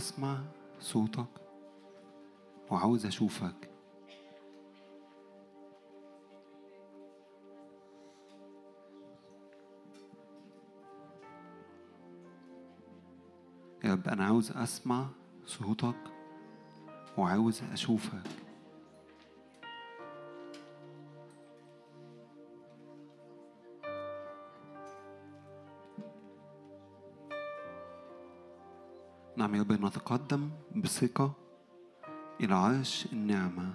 أسمع صوتك وعاوز أشوفك. يا رب أنا عاوز أسمع صوتك وعاوز أشوفك. نعم يا رب نتقدم بثقة إلى عرش النعمة.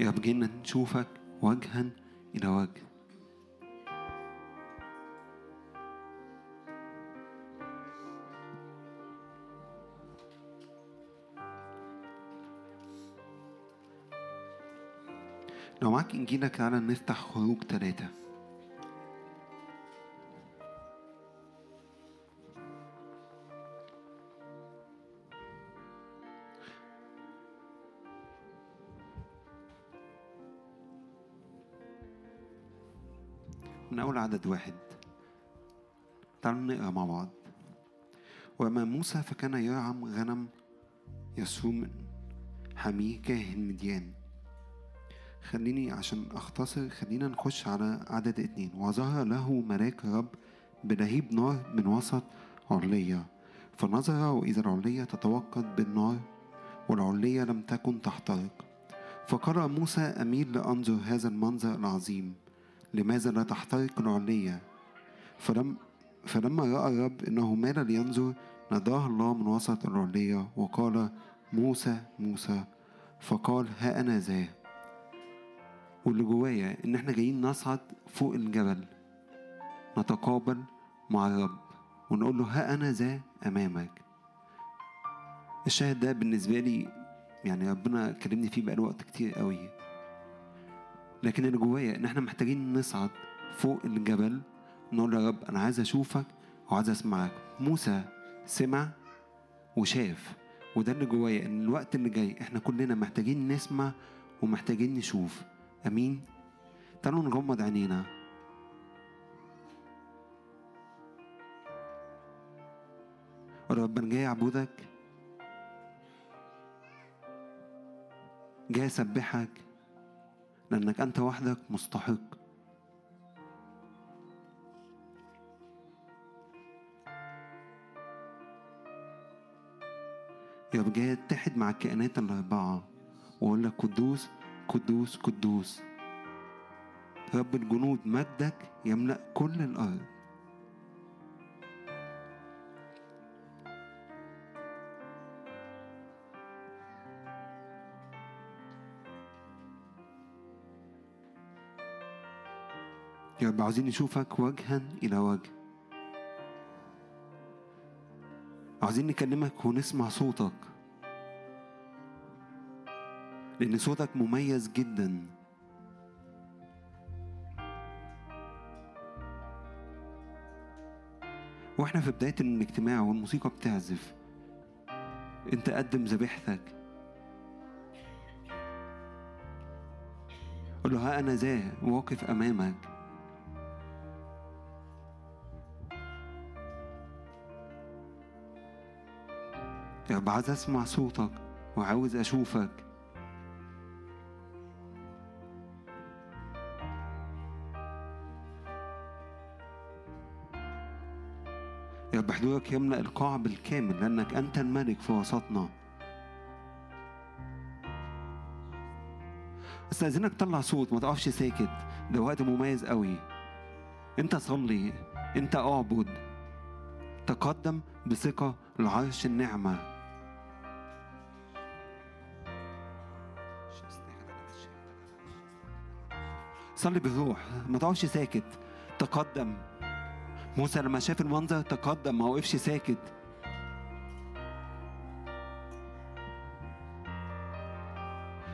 يا رب جينا نشوفك وجها إلى وجه. لو معاك إنجيلك تعالى نفتح خروج ثلاثة من أول عدد واحد. تعالوا نقرأ مع بعض. وأما موسى فكان يرعم غنم يسوم حميه كاهن مديان. خليني عشان أختصر خلينا نخش على عدد اتنين. وظهر له ملاك رب بلهيب نار من وسط علية فنظر وإذا العلية تتوقد بالنار والعلية لم تكن تحترق. فقال موسى أميل لأنظر هذا المنظر العظيم. لماذا لا تحترق العلية فلم فلما رأى الرب إنه مال لينظر ناداه الله من وسط العلية وقال موسى موسى. فقال ها أنا ذا؟ واللي جوايا إن إحنا جايين نصعد فوق الجبل نتقابل مع الرب ونقول له ها أنا ذا أمامك. الشاهد ده بالنسبة لي يعني ربنا كلمني فيه بقاله وقت كتير قوي. لكن اللي جوايا إن إحنا محتاجين نصعد فوق الجبل نقول يا رب أنا عايز أشوفك وعايز أسمعك. موسى سمع وشاف وده اللي جوايا إن الوقت اللي جاي إحنا كلنا محتاجين نسمع ومحتاجين نشوف. آمين. تعالوا نغمض عينينا. رب أنا جاي اعبدك جاي اسبحك لأنك أنت وحدك مستحق. يا جاي اتحد مع الكائنات الأربعة وأقول لك قدوس قدوس قدوس. رب الجنود مجدك يملأ كل الأرض. يا رب عاوزين نشوفك وجها إلى وجه. عاوزين نكلمك ونسمع صوتك. لأن صوتك مميز جدا. وإحنا في بداية الاجتماع والموسيقى بتعزف أنت قدم ذبيحتك. قل له ها أنا ذا واقف أمامك. يا رب عايز أسمع صوتك وعاوز أشوفك. يا رب حضورك يملأ القاع بالكامل لأنك أنت الملك في وسطنا. استأذنك طلع صوت ما تقفش ساكت. ده وقت مميز قوي. أنت صلي أنت اعبد. تقدم بثقة لعرش النعمة. صلي بالروح ما تقفش ساكت. تقدم موسى لما شاف المنظر تقدم ما وقفش ساكت.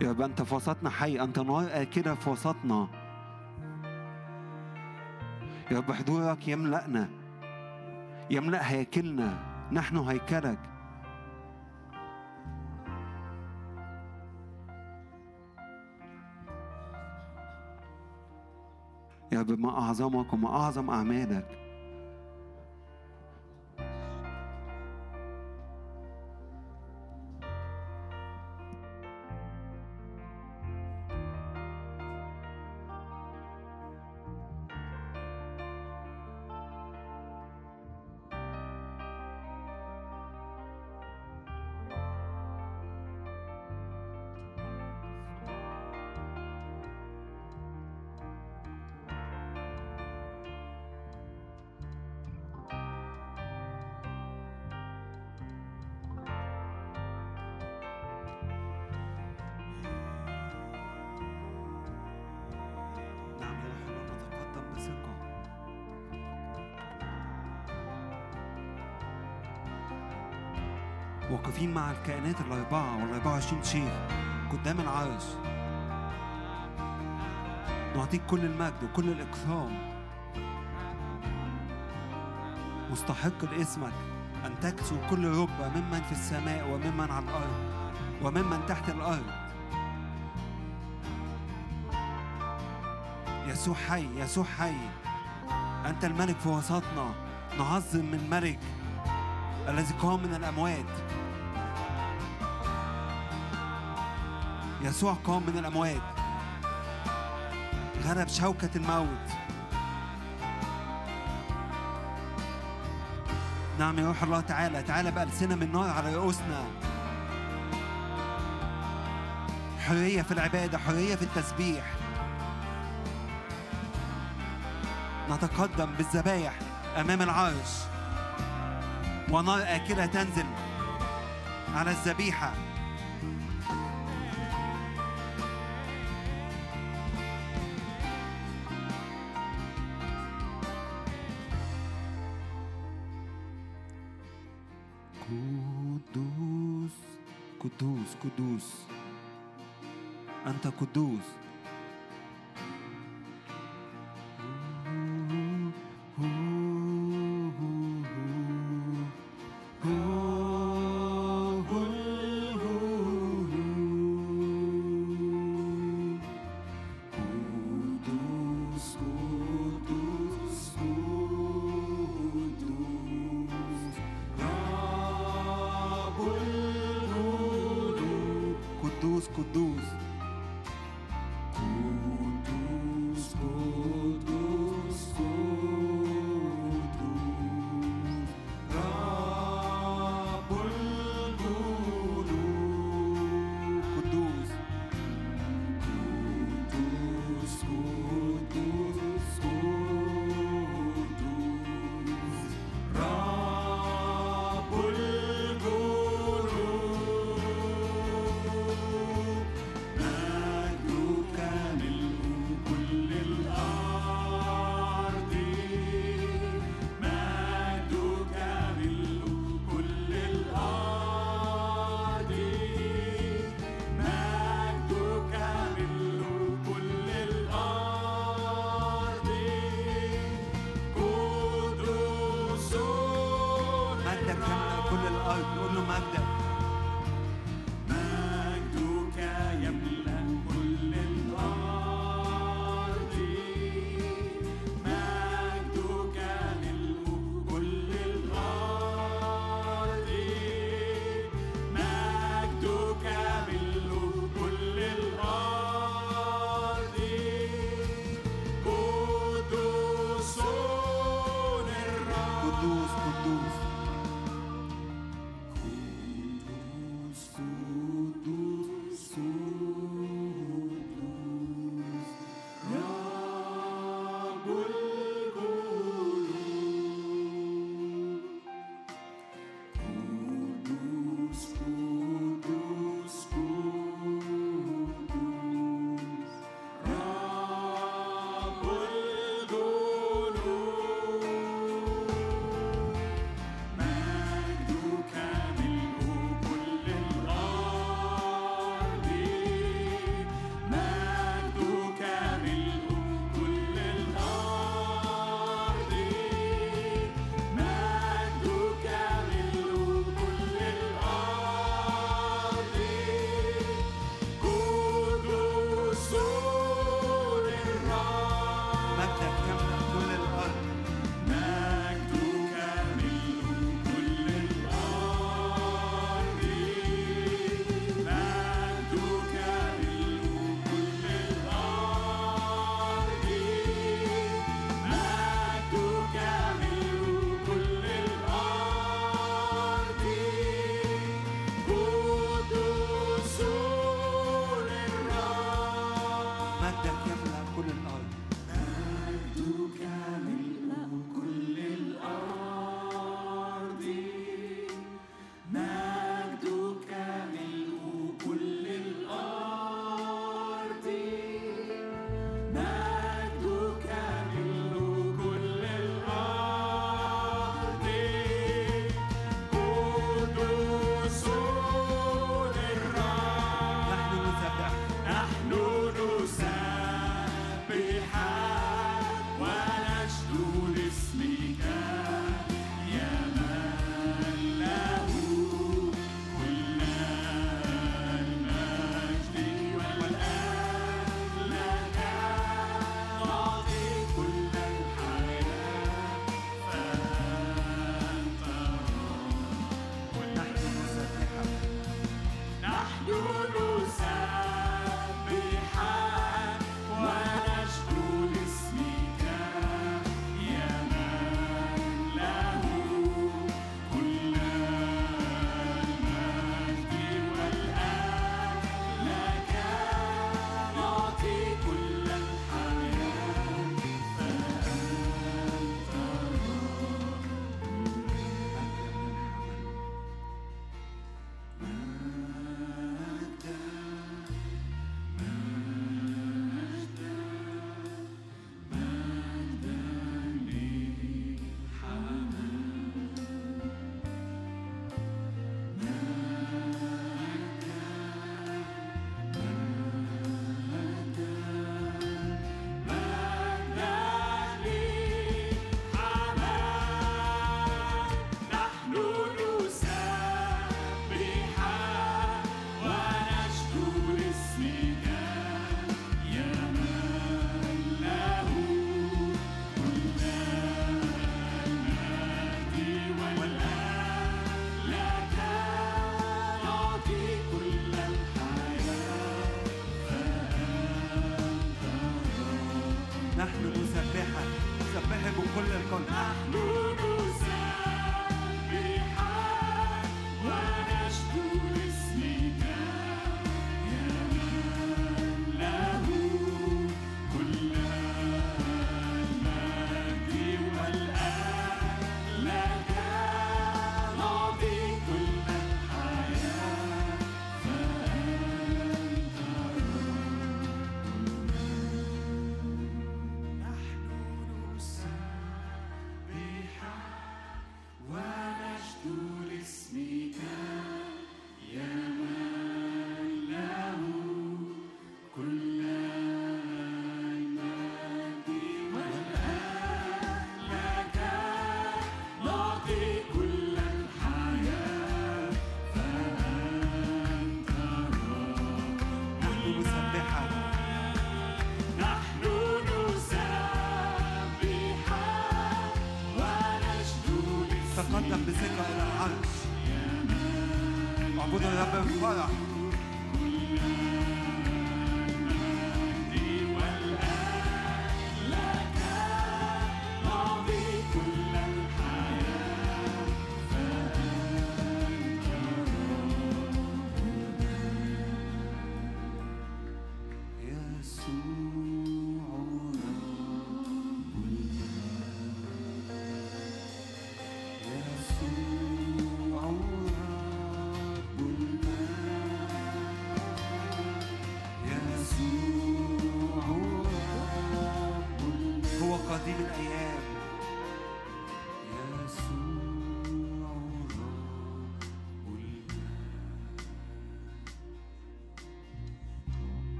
يا رب انت في وسطنا حي انت نار اكله في وسطنا يا رب حضورك يملأنا. يملأ هياكلنا. نحن هيكلك. يا رب ما أعظمك وما أعظم أعمالك. الكائنات الأربعة والأربعة وعشرين شيخ قدام العرش نعطيك كل المجد وكل الإكرام مستحق لاسمك أن تكسو كل ركبة ممن في السماء وممن على الأرض وممن تحت الأرض. يسوع حي يسوع حي أنت الملك في وسطنا. نعظم من ملك الذي قام من الأموات. يسوع قام من الأموات. غلب شوكة الموت. نعم يا روح الله تعالى تعالى بألسنة من نار على رؤوسنا. حرية في العبادة حرية في التسبيح. نتقدم بالذبايح أمام العرش. ونار آكلة تنزل على الذبيحة.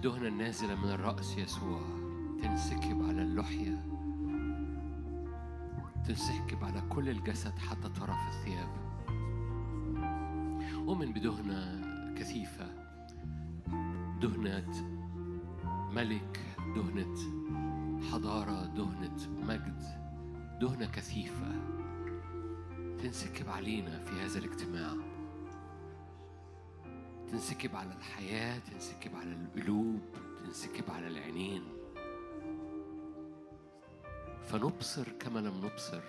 الدهنة النازلة من الرأس يسوع. تنسكب على اللحية. تنسكب على كل الجسد حتى طرف الثياب. أؤمن بدهنة كثيفة. دهنة ملك دهنة حضارة دهنة مجد. دهنة كثيفة. تنسكب علينا في هذا الاجتماع. تنسكب على الحياة تنسكب على القلوب تنسكب على العينين. فنبصر كما لم نبصر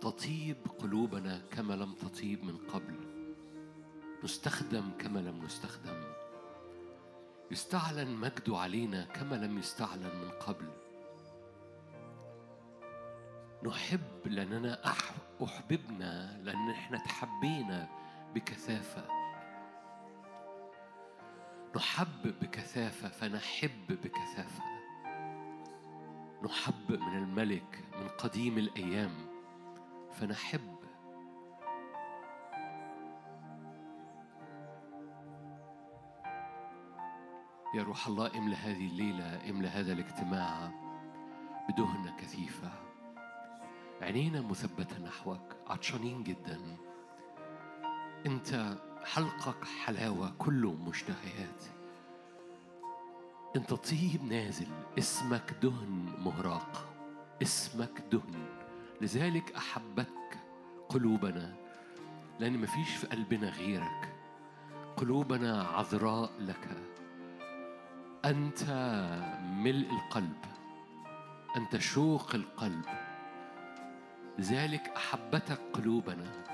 تطيب قلوبنا كما لم تطيب من قبل. نستخدم كما لم نستخدم. يستعلن مجده علينا كما لم يستعلن من قبل. نحب لأننا أح- أحببنا لأن إحنا تحبينا بكثافة. نحب بكثافة فنحب بكثافة. نحب من الملك من قديم الأيام فنحب. يا روح الله املى هذه الليلة املى هذا الاجتماع بدهنة كثيفة. عينينا مثبتة نحوك عطشانين جدا. انت حلقك حلاوة كله مشتهيات. انت طيب نازل اسمك دهن مهراق. اسمك دهن لذلك احبتك قلوبنا لأن مفيش في قلبنا غيرك. قلوبنا عذراء لك. أنت ملء القلب أنت شوق القلب. لذلك أحبتك قلوبنا.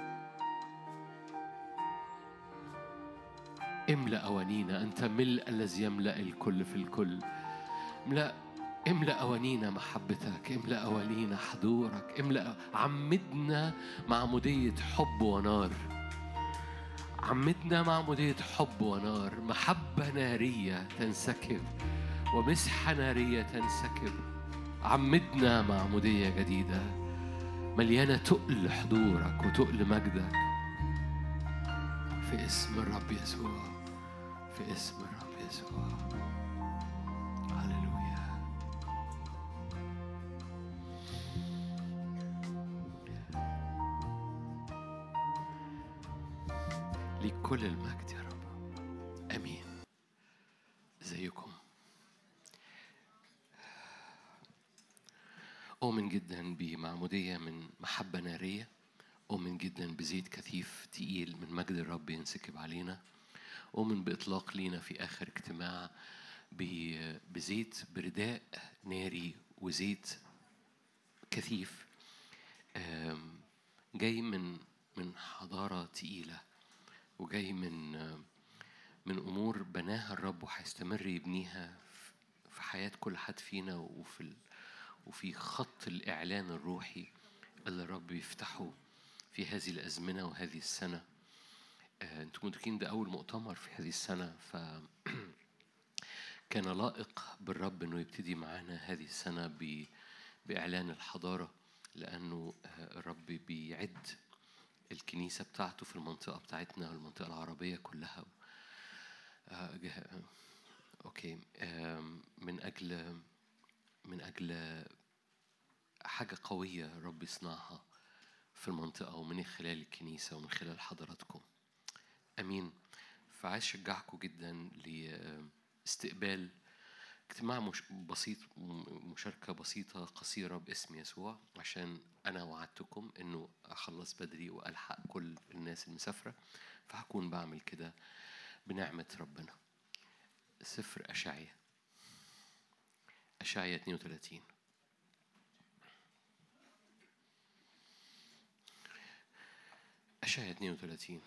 املأ أوانينا أنت ملء الذي يملأ الكل في الكل. املأ املأ أوانينا محبتك املأ أوانينا حضورك املأ عمدنا معمودية حب ونار. عمدنا معمودية حب ونار. محبة نارية تنسكب ومسحة نارية تنسكب. عمدنا معمودية جديدة. مليانة تقل حضورك وتقل مجدك. في اسم الرب يسوع. في اسم الرب يسوع. هللويا. ليك كل المجد يا رب. آمين. ازيكم أؤمن جدا بمعمودية من محبة نارية. أؤمن جدا بزيت كثيف تقيل من مجد الرب ينسكب علينا. أؤمن بإطلاق لينا في آخر اجتماع بزيت برداء ناري وزيت كثيف جاي من من حضارة تقيلة وجاي من من أمور بناها الرب وهيستمر يبنيها في حياة كل حد فينا وفي. وفي خط الإعلان الروحي اللي الرب يفتحه في هذه الأزمنة وهذه السنة آه، أنتم مدركين ده أول مؤتمر في هذه السنة ف كان لائق بالرب إنه يبتدي معانا هذه السنة ب... بإعلان الحضارة لأنه آه، الرب بيعد الكنيسة بتاعته في المنطقة بتاعتنا والمنطقة العربية كلها. آه، آم، من أجل من أجل حاجة قوية الرب يصنعها في المنطقة ومن خلال الكنيسة ومن خلال حضراتكم. أمين. فعايز أشجعكم جدا لاستقبال اجتماع مش بسيط مشاركة بسيطة قصيرة باسم يسوع عشان أنا وعدتكم إنه أخلص بدري وألحق كل الناس المسافرة فهكون بعمل كده بنعمة ربنا. سفر أشعية. أشعية 32 أشعية 32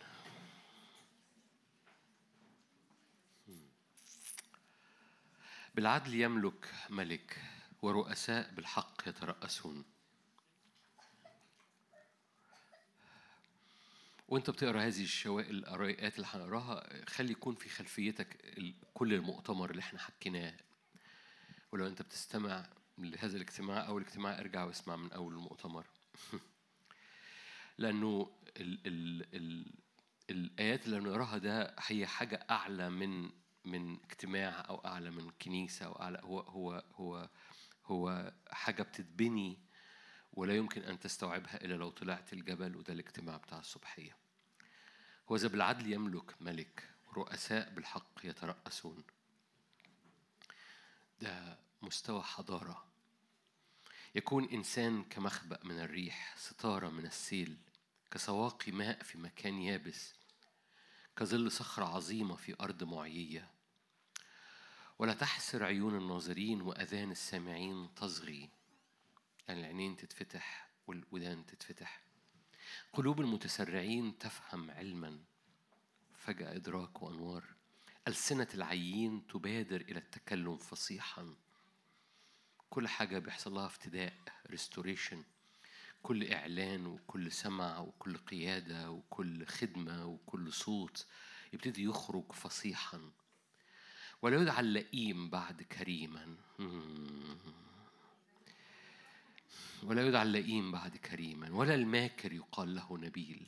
بالعدل يملك ملك ورؤساء بالحق يترأسون. وانت بتقرأ هذه القراءات اللي هنقراها خلي يكون في خلفيتك كل المؤتمر اللي إحنا حكيناه. ولو انت بتستمع لهذا الاجتماع أو الاجتماع ارجع واسمع من أول المؤتمر. لأنه ال ال ال الآيات اللي بنقراها ده هي حاجة أعلى من من اجتماع أو أعلى من كنيسة أو أعلى هو هو هو هو حاجة بتتبني ولا يمكن أن تستوعبها إلا لو طلعت الجبل وده الاجتماع بتاع الصبحية. هو إذا بالعدل يملك ملك رؤساء بالحق يترأسون. ده مستوى حضارة. يكون إنسان كمخبأ من الريح ستارة من السيل كسواقي ماء في مكان يابس كظل صخرة عظيمة في أرض معيية. ولا تحسر عيون الناظرين وأذان السامعين تصغي يعني العينين تتفتح والودان تتفتح. قلوب المتسرعين تفهم علما. فجأة إدراك وأنوار. ألسنة العيين تبادر إلى التكلم فصيحا. كل حاجة بيحصل لها افتداء ريستوريشن كل إعلان وكل سمع وكل قيادة وكل خدمة وكل صوت يبتدي يخرج فصيحا. ولا يدعى اللئيم بعد كريما. ولا يدعى اللئيم بعد كريما. ولا الماكر يقال له نبيل.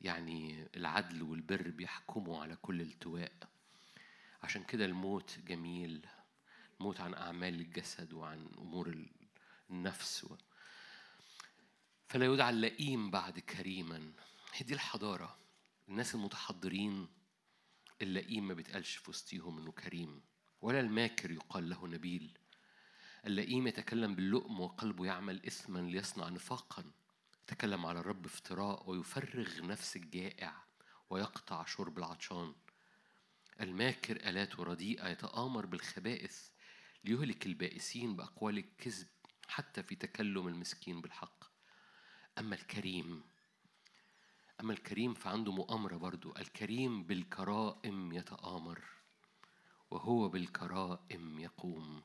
يعني العدل والبر بيحكموا على كل التواء. عشان كده الموت جميل. الموت عن أعمال الجسد وعن أمور ال- النفس و... فلا يدعى اللئيم بعد كريما. هي دي الحضارة. الناس المتحضرين اللئيم ما بيتقالش في وسطيهم إنه كريم ولا الماكر يقال له نبيل. اللئيم يتكلم باللؤم وقلبه يعمل إثما ليصنع نفاقا. يتكلم على الرب افتراء ويفرغ نفس الجائع ويقطع شرب العطشان. الماكر آلاته رديئة يتآمر بالخبائث ليهلك البائسين بأقوال الكذب حتى في تكلم المسكين بالحق. أما الكريم أما الكريم فعنده مؤامرة برضو. الكريم بالكرائم يتآمر وهو بالكرائم يقوم.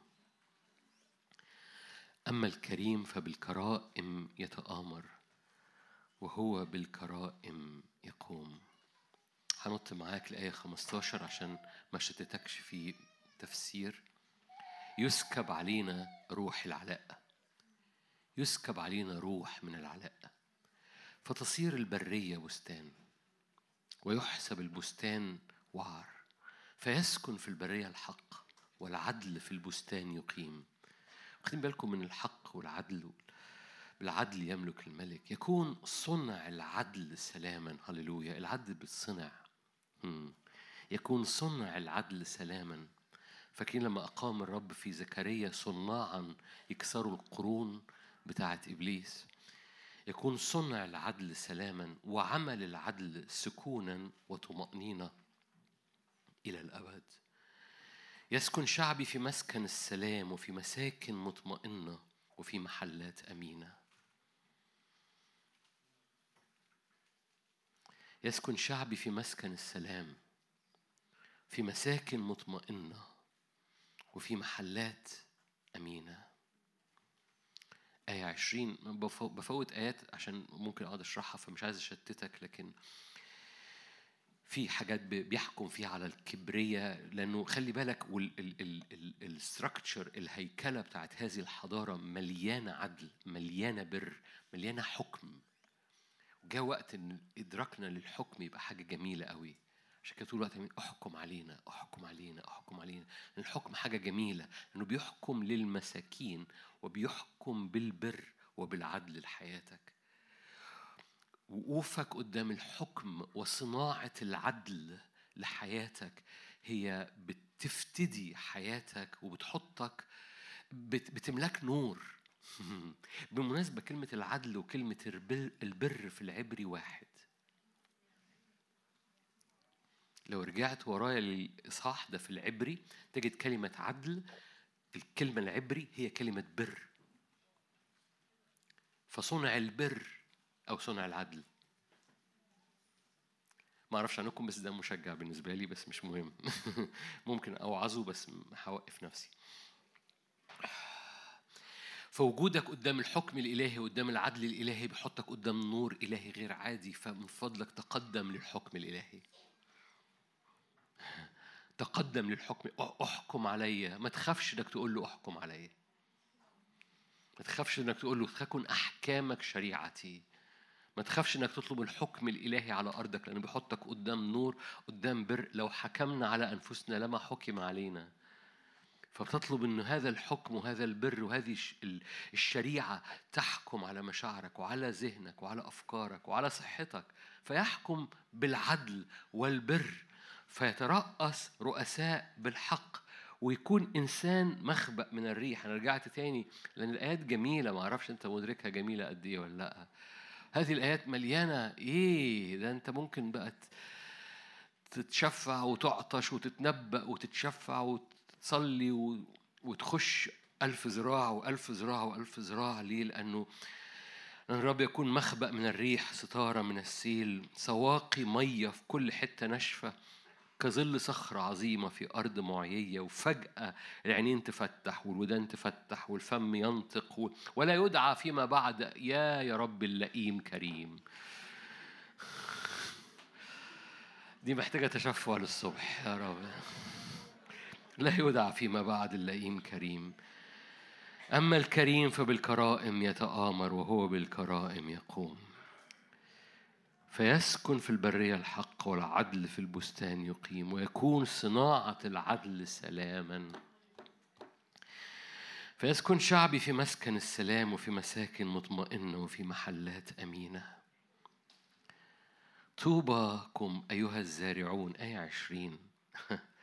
أما الكريم فبالكرائم يتآمر وهو بالكرائم يقوم. هنط معاك لآية 15 عشان ما شتتكش في تفسير. يسكب علينا روح العلاء. يسكب علينا روح من العلاء. فتصير البرية بستان ويحسب البستان وعر فيسكن في البرية الحق والعدل في البستان يقيم. واخدين بالكم من الحق والعدل بالعدل يملك الملك. يكون صنع العدل سلاما هللويا. العدل بالصنع. يكون صنع العدل سلاما. فاكرين لما أقام الرب في زكريا صناعا يكسروا القرون بتاعة إبليس؟ يكون صنع العدل سلاما وعمل العدل سكونا وطمأنينة إلى الأبد. يسكن شعبي في مسكن السلام وفي مساكن مطمئنة وفي محلات أمينة. يسكن شعبي في مسكن السلام في مساكن مطمئنة وفي محلات أمينة. آية عشرين بفوت آيات عشان ممكن أقعد أشرحها فمش عايز أشتتك لكن في حاجات بي- بيحكم فيها على الكبرية لأنه خلي بالك ال structure الهيكلة بتاعت هذه الحضارة مليانة عدل مليانة بر مليانة حكم. جاء وقت إن إدراكنا للحكم يبقى حاجة جميلة قوي عشان كده طول الوقت أحكم علينا أحكم علينا أحكم علينا. الحكم حاجة جميلة انه بيحكم للمساكين وبيحكم بالبر وبالعدل لحياتك. وقوفك قدام الحكم وصناعة العدل لحياتك هي بتفتدي حياتك وبتحطك بت بتملاك نور. بالمناسبة كلمة العدل وكلمة البر, في العبري واحد. لو رجعت ورايا للإصحاح ده في العبري تجد كلمة عدل الكلمة العبري هي كلمة بر. فصنع البر أو صنع العدل. ما أعرفش عنكم بس ده مشجع بالنسبة لي بس مش مهم. ممكن أوعظه بس هوقف نفسي. فوجودك قدام الحكم الإلهي قدام العدل الإلهي بيحطك قدام نور إلهي غير عادي فمن فضلك تقدم للحكم الإلهي. تقدم للحكم. أحكم عليا ما تخافش إنك تقول له أحكم عليا ما تخافش إنك تقول له تكن أحكامك شريعتي. ما تخافش إنك تطلب الحكم الإلهي على أرضك لأنه بيحطك قدام نور قدام بر. لو حكمنا على أنفسنا لما حكم علينا. فبتطلب ان هذا الحكم وهذا البر وهذه الش- ال- الشريعة تحكم على مشاعرك وعلى ذهنك وعلى أفكارك وعلى صحتك. فيحكم بالعدل والبر. فيترأس رؤساء بالحق ويكون إنسان مخبأ من الريح. أنا رجعت تاني لأن الآيات جميلة. ما أعرفش أنت مدركها جميلة قد إيه ولا لأ. هذه الآيات مليانة. إيه ده أنت ممكن بقى تتشفع وتعطش وتتنبأ وتتشفع وتصلي وتخش ألف ذراع وألف ذراع وألف ذراع ليه؟ لأنه لأن الرب يكون مخبأ من الريح ستارة من السيل سواقي مية في كل حتة ناشفة. كظل صخرة عظيمة في أرض معيية وفجأة العينين تفتح والودان تفتح والفم ينطق ولا يدعى فيما بعد يا يا رب اللئيم كريم. دي محتاجة تشفع للصبح يا رب. لا يدعى فيما بعد اللئيم كريم. أما الكريم فبالكرائم يتآمر وهو بالكرائم يقوم. فيسكن في البرية الحق والعدل في البستان يقيم ويكون صناعة العدل سلاما. فيسكن شعبي في مسكن السلام وفي مساكن مطمئنة وفي محلات أمينة. طوباكم أيها الزارعون آية عشرين.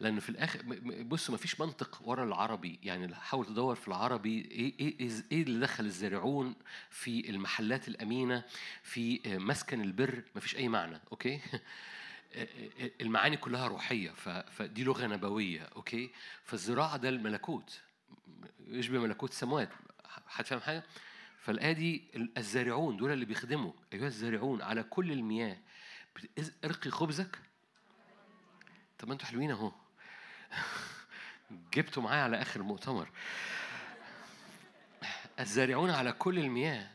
لأنه في الآخر بصوا مفيش منطق ورا العربي. يعني حاول تدور في العربي. إيه, إيه, إيه- اللي دخل الزارعون في المحلات الأمينة في مسكن البر؟ مفيش أي معنى okay؟ المعاني كلها روحية فدي لغة نبوية okay؟ فالزراعة ده الملكوت. يشبه ملكوت السماوات حد فاهم حاجة؟ فالآية دي الزارعون دول اللي بيخدموا أيها الزارعون على كل المياه. ارقي خبزك. طب ما أنتوا حلوين أهو. جبتوا معايا على آخر مؤتمر الزارعون على كل المياه.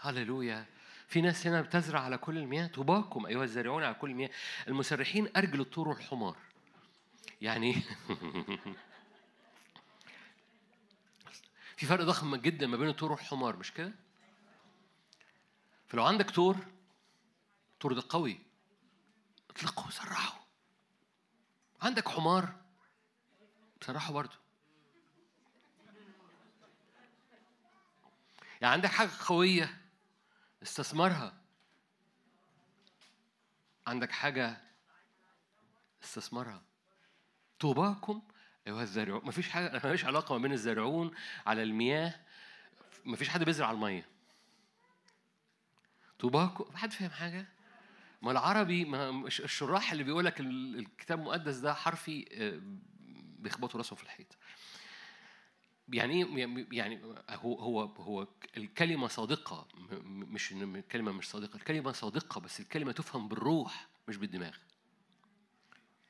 هللويا. في ناس هنا بتزرع على كل المياه. طوباكم ايها الزارعون على كل المياه. المسرحين أرجل الطور والحمار يعني في فرق ضخم جدا ما بين الطور والحمار مش كده؟ فلو عندك طور الطور ده قوي. اطلقه وسرحه عندك حمار؟ سرحه برضه يعني عندك حاجة قوية استثمرها عندك حاجة استثمرها طوباكم؟ أيها الزارعون مفيش حاجة مفيش علاقة ما بين الزارعون على المياه. مفيش حد بيزرع على المية طوباكم؟ حد فاهم حاجة؟ ما العربي ما الشراح اللي بيقول لك ال- الكتاب المقدس ده حرفي آه، بيخبطوا راسهم في الحيط. يعني إيه؟ يعني هو هو هو الكلمة صادقة مش الكلمة مش صادقة. الكلمة صادقة بس الكلمة تفهم بالروح مش بالدماغ.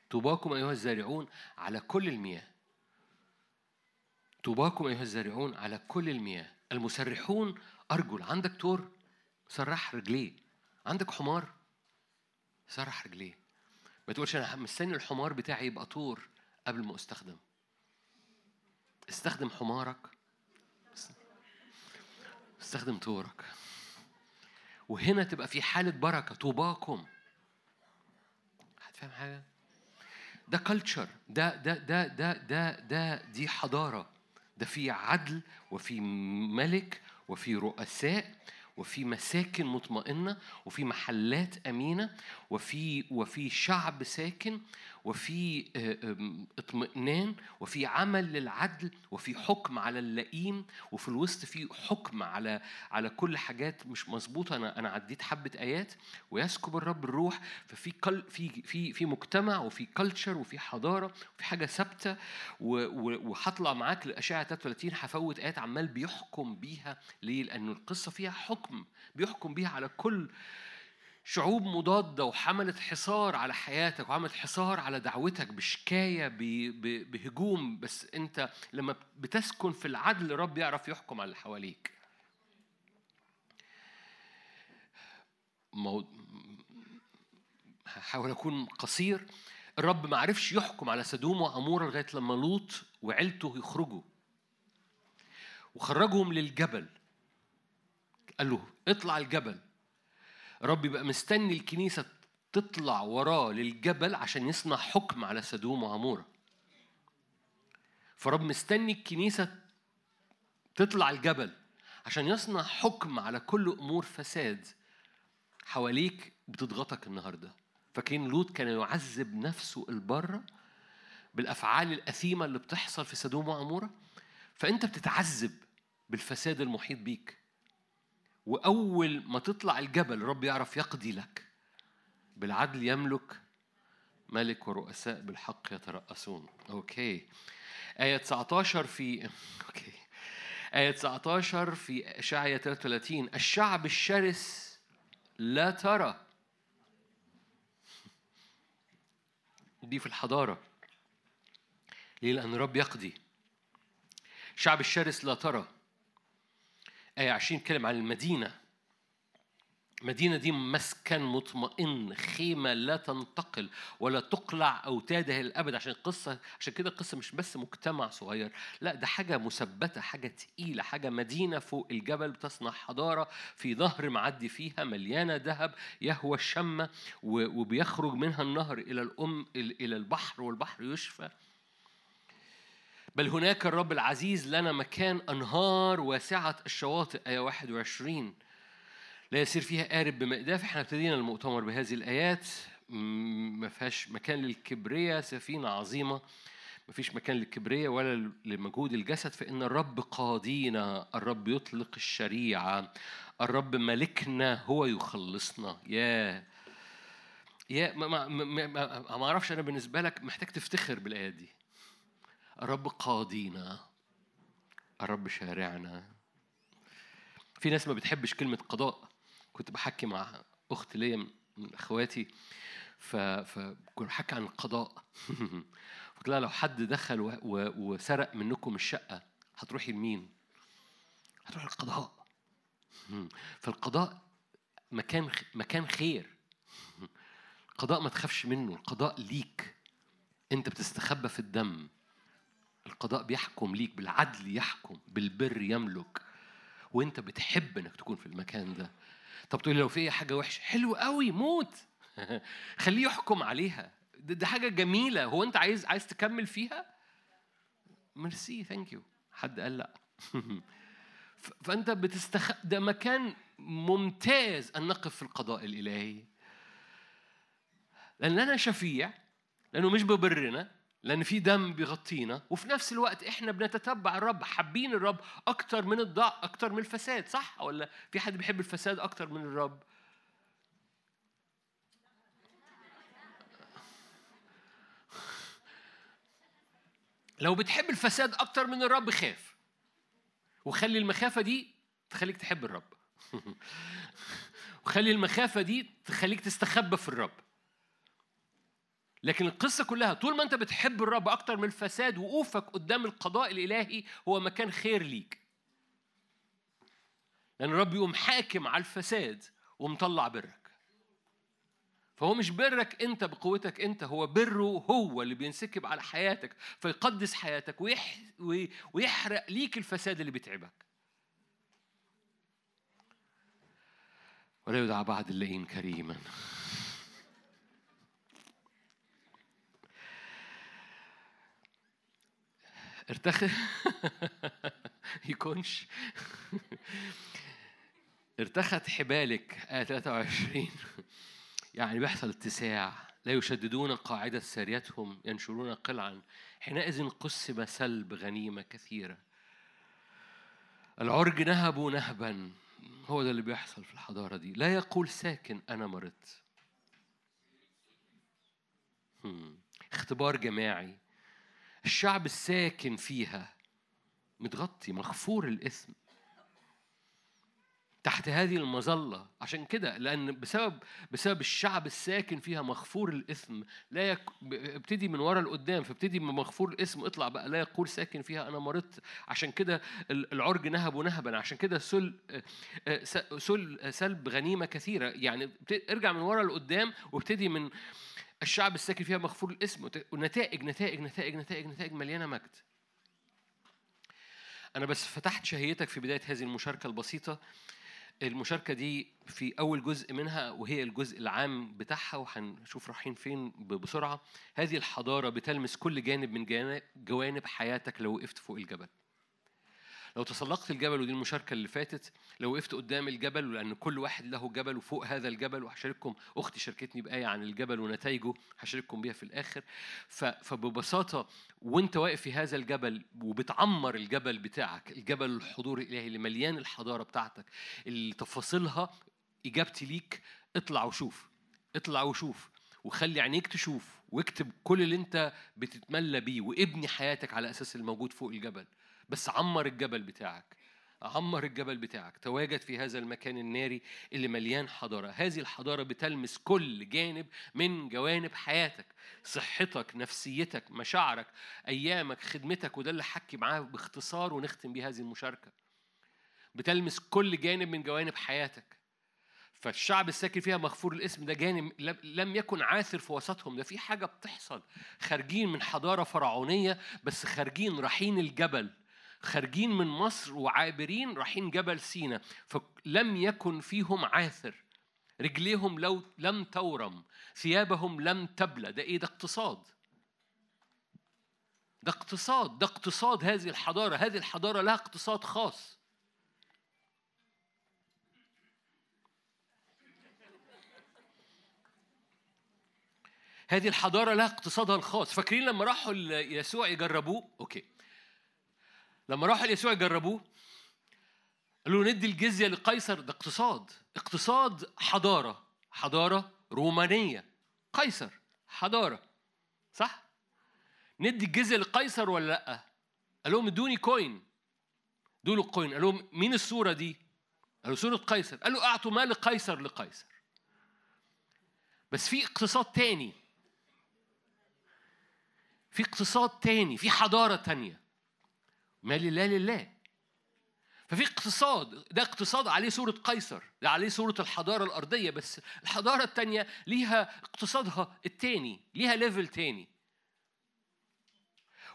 طوباكم أيها الزارعون على كل المياه. طوباكم أيها الزارعون على كل المياه. المسرحون أرجل عندك تور سرح رجليه. عندك حمار. سرح رجليه. ما تقولش أنا مستني الحمار بتاعي يبقى طور قبل ما أستخدم. استخدم حمارك. استخدم طورك. وهنا تبقى في حالة بركة طوباكم. هتفهم حاجة؟ ده كلتشر ده ده ده ده ده ده دي حضارة. ده في عدل وفي ملك وفي رؤساء وفي مساكن مطمئنة وفي محلات أمينة وفي وفي شعب ساكن وفي آه، اطمئنان وفي عمل للعدل وفي حكم على اللئيم وفي الوسط في حكم على على كل حاجات مش مظبوطة. أنا أنا عديت حبة آيات ويسكب الرب الروح. ففي كل في في في مجتمع وفي كلتشر وفي حضارة وفي و- و- وهطلع معاك لأشعة 33 هفوت آيات عمال بيحكم بيها. ليه؟ لأن القصة فيها حكم بيحكم بيها على كل شعوب مضادة وحملت حصار على حياتك وعملت حصار على دعوتك بشكاية بهجوم. بس أنت لما بتسكن في العدل رب يعرف يحكم على اللي حواليك. مو... هحاول أكون قصير. الرب ما عرفش يحكم على سدوم وعمورة لغاية لما لوط وعيلته يخرجوا. وخرجهم للجبل. قال له اطلع الجبل. رب يبقى مستني الكنيسة تطلع وراه للجبل عشان يصنع حكم على سدوم وعمورة فرب مستني الكنيسة تطلع الجبل عشان يصنع حكم على كل أمور فساد حواليك بتضغطك النهاردة. فاكرين لوط كان يعذب نفسه البرة بالأفعال الأثيمة اللي بتحصل في سدوم وعمورة فأنت بتتعذب بالفساد المحيط بيك. وأول ما تطلع الجبل رب يعرف يقضي لك بالعدل يملك ملك ورؤساء بالحق يترأسون. أوكي. آية 19 في أوكي. آية 19 في إشعيا 33 الشعب الشرس لا ترى. دي في الحضارة. ليه؟ لأن الرب يقضي. الشعب الشرس لا ترى. آية 20 كلم عن المدينة. المدينة دي مسكن مطمئن خيمة لا تنتقل ولا تقلع أوتادها للأبد. عشان القصة عشان كده القصة مش بس مجتمع صغير لا ده حاجة مثبتة حاجة تقيلة حاجة مدينة فوق الجبل بتصنع حضارة في نهر معدي فيها مليانة ذهب يهوى الشمة وبيخرج منها النهر إلى الأم إلى البحر والبحر يشفى. بل هناك الرب العزيز لنا مكان أنهار واسعة الشواطئ. آية 21 لا يصير فيها قارب بمقداف. إحنا ابتدينا المؤتمر بهذه الآيات. ما فيهاش مكان للكبرية سفينة عظيمة. ما فيش مكان للكبرية ولا لمجهود الجسد. فإن الرب قاضينا الرب يطلق الشريعة. الرب ملكنا. هو يخلصنا. يا يا ما ما, ما, ما, ما أعرفش أنا بالنسبة لك محتاج تفتخر بالآيات دي. الرب قاضينا الرب شارعنا. في ناس ما بتحبش كلمة قضاء. كنت بحكي مع أخت ليا من أخواتي ف... فكنت بحكي عن القضاء. قلت لها لو حد دخل. وسرق منكم الشقة هتروحي لمين؟ هتروحي للقضاء. فالقضاء مكان مكان خير. القضاء ما تخافش منه القضاء ليك. انت بتستخبى في الدم. القضاء بيحكم ليك بالعدل يحكم بالبر يملك. وانت بتحب انك تكون في المكان ده. طب تقول لو في حاجة وحشة حلو قوي موت. خليه يحكم عليها. ده حاجة جميلة. هو انت عايز عايز تكمل فيها؟ merci thank you حد قال لأ. فانت بتستخ ده مكان ممتاز أن نقف في القضاء الإلهي. لأن أنا شفيع لأنه مش ببرنا. لأن في دم بيغطينا وفي نفس الوقت إحنا بنتتبع الرب حابين الرب أكتر من الضع أكتر من الفساد صح؟ ولا في حد بيحب الفساد أكتر من الرب؟ لو بتحب الفساد أكتر من الرب خاف. وخلي المخافة دي تخليك تحب الرب. وخلي المخافة دي تخليك تستخبى في الرب. لكن القصة كلها طول ما أنت بتحب الرب أكتر من الفساد وقوفك قدام القضاء الإلهي هو مكان خير ليك. لأن الرب يقوم حاكم على الفساد ومطلع برك. فهو مش برك أنت بقوتك أنت هو بره هو اللي بينسكب على حياتك فيقدس حياتك ويح وي- ويحرق ليك الفساد اللي بيتعبك ولا يدعى بعد اللئيم كريما ارتخي. يكونش. ارتخت حبالك آية 23 يعني بيحصل اتساع. لا يشددون قاعدة ساريتهم ينشرون قلعا. حينئذ قسم سلب غنيمة كثيرة. العرج نهبوا نهبا. هو ده اللي بيحصل في الحضارة دي. لا يقول ساكن أنا مرضت. اختبار جماعي. الشعب الساكن فيها متغطي مغفور الإثم تحت هذه المظلة. عشان كده لأن بسبب بسبب الشعب الساكن فيها مغفور الإثم لا يك... ابتدي من ورا لقدام فابتدي من مغفور الإثم اطلع بقى. لا يقول ساكن فيها أنا مرضت. عشان كده ال- العرج نهب ونهبا. عشان كده سل آه، سل سلب غنيمة كثيرة. يعني ارجع من ورا لقدام وابتدي من الشعب الساكن فيها مغفور الاسم ونتائج نتائج نتائج نتائج نتائج مليانة مجد. أنا بس فتحت شهيتك في بداية هذه المشاركة البسيطة. المشاركة دي في أول جزء منها وهي الجزء العام بتاعها وهنشوف رايحين فين بسرعة. هذه الحضارة بتلمس كل جانب من جوانب حياتك لو وقفت فوق الجبل. لو تسلقت الجبل ودي المشاركة اللي فاتت لو وقفت قدام الجبل لأن كل واحد له جبل وفوق هذا الجبل وهشارككم أختي شاركتني بآية عن الجبل ونتائجه هشارككم بيها في الآخر. فببساطة وأنت واقف في هذا الجبل وبتعمر الجبل بتاعك الجبل الحضور الإلهي اللي مليان الحضارة بتاعتك اللي تفاصيلها إجابتي ليك اطلع وشوف اطلع وشوف وخلي عينيك تشوف واكتب كل اللي أنت بتتملى بيه وابني حياتك على أساس الموجود فوق الجبل. بس عمر الجبل بتاعك عمر الجبل بتاعك. تواجد في هذا المكان الناري اللي مليان حضارة. هذه الحضارة بتلمس كل جانب من جوانب حياتك صحتك نفسيتك مشاعرك أيامك خدمتك وده اللي حكي معاه باختصار ونختم بيه هذه المشاركة. بتلمس كل جانب من جوانب حياتك. فالشعب الساكن فيها مغفور الاسم ده جانب لم- لم يكن عاثر في وسطهم. ده في حاجة بتحصل. خارجين من حضارة فرعونية بس خارجين رايحين الجبل. خارجين من مصر وعابرين رايحين جبل سينا فلم يكن فيهم عاثر. رجليهم لو لم تورم ثيابهم لم تبلى. ده إيه؟ ده اقتصاد. ده اقتصاد. ده اقتصاد هذه الحضارة. هذه الحضارة لها اقتصاد خاص. هذه الحضارة لها اقتصادها الخاص. فاكرين لما راحوا ليسوع يجربوه؟ أوكي. لما راحوا ليسوع يجربوه قالوا له ندي الجزية لقيصر ده اقتصاد اقتصاد حضارة حضارة رومانية. قيصر حضارة صح؟ ندي الجزية لقيصر ولا لأ؟ قال لهم ادوني coin. دول ال coin. قال لهم مين الصورة دي؟ قالوا صورة قيصر. قالوا أعطوا مال قيصر لقيصر. بس في اقتصاد تاني. في اقتصاد تاني في حضارة تانية. ما لله لله. ففي اقتصاد ده اقتصاد عليه صورة قيصر ده عليه صورة الحضارة الأرضية بس الحضارة التانية ليها اقتصادها التاني ليها level تاني.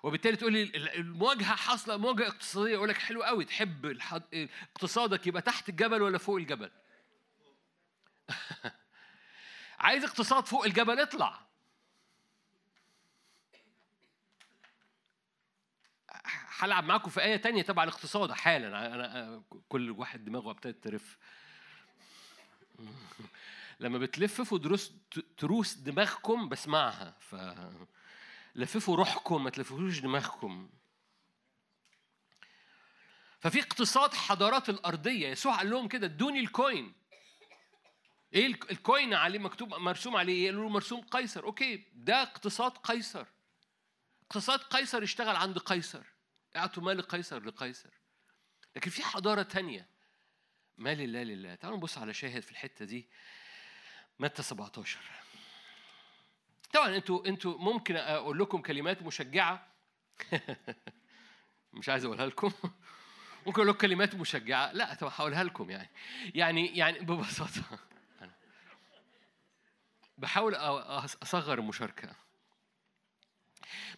وبالتالي تقول لي المواجهة حاصلة مواجهة اقتصادية أقول لك حلو قوي تحب. اقتصادك يبقى تحت الجبل ولا فوق الجبل؟ عايز اقتصاد فوق الجبل اطلع. هلعب معاكم في آية تانية تبع الاقتصاد. حالا أنا كل واحد دماغه ابتدت ترف. لما بتلففوا دروس تروس دماغكم بسمعها. ف لففوا روحكم ما تلففوش دماغكم. ففي اقتصاد حضارات الأرضية. يسوع قال لهم كده ادوني ال coin. إيه ال coin عليه مكتوب مرسوم عليه إيه؟ قالوا له مرسوم قيصر. okay ده اقتصاد قيصر. اقتصاد قيصر اشتغل عند قيصر. أعطوا مال قيصر لقيصر. لكن في حضارة تانية. ما لله لله. تعالوا نبص على شاهد في الحتة دي. متى 17 طبعا أنتوا أنتوا ممكن أقول لكم كلمات مشجعة. مش عايز أقولها لكم. ممكن أقول لكم كلمات مشجعة. لا طب هقولها لكم يعني. يعني يعني ببساطة. بحاول أ- أ- أصغر المشاركة.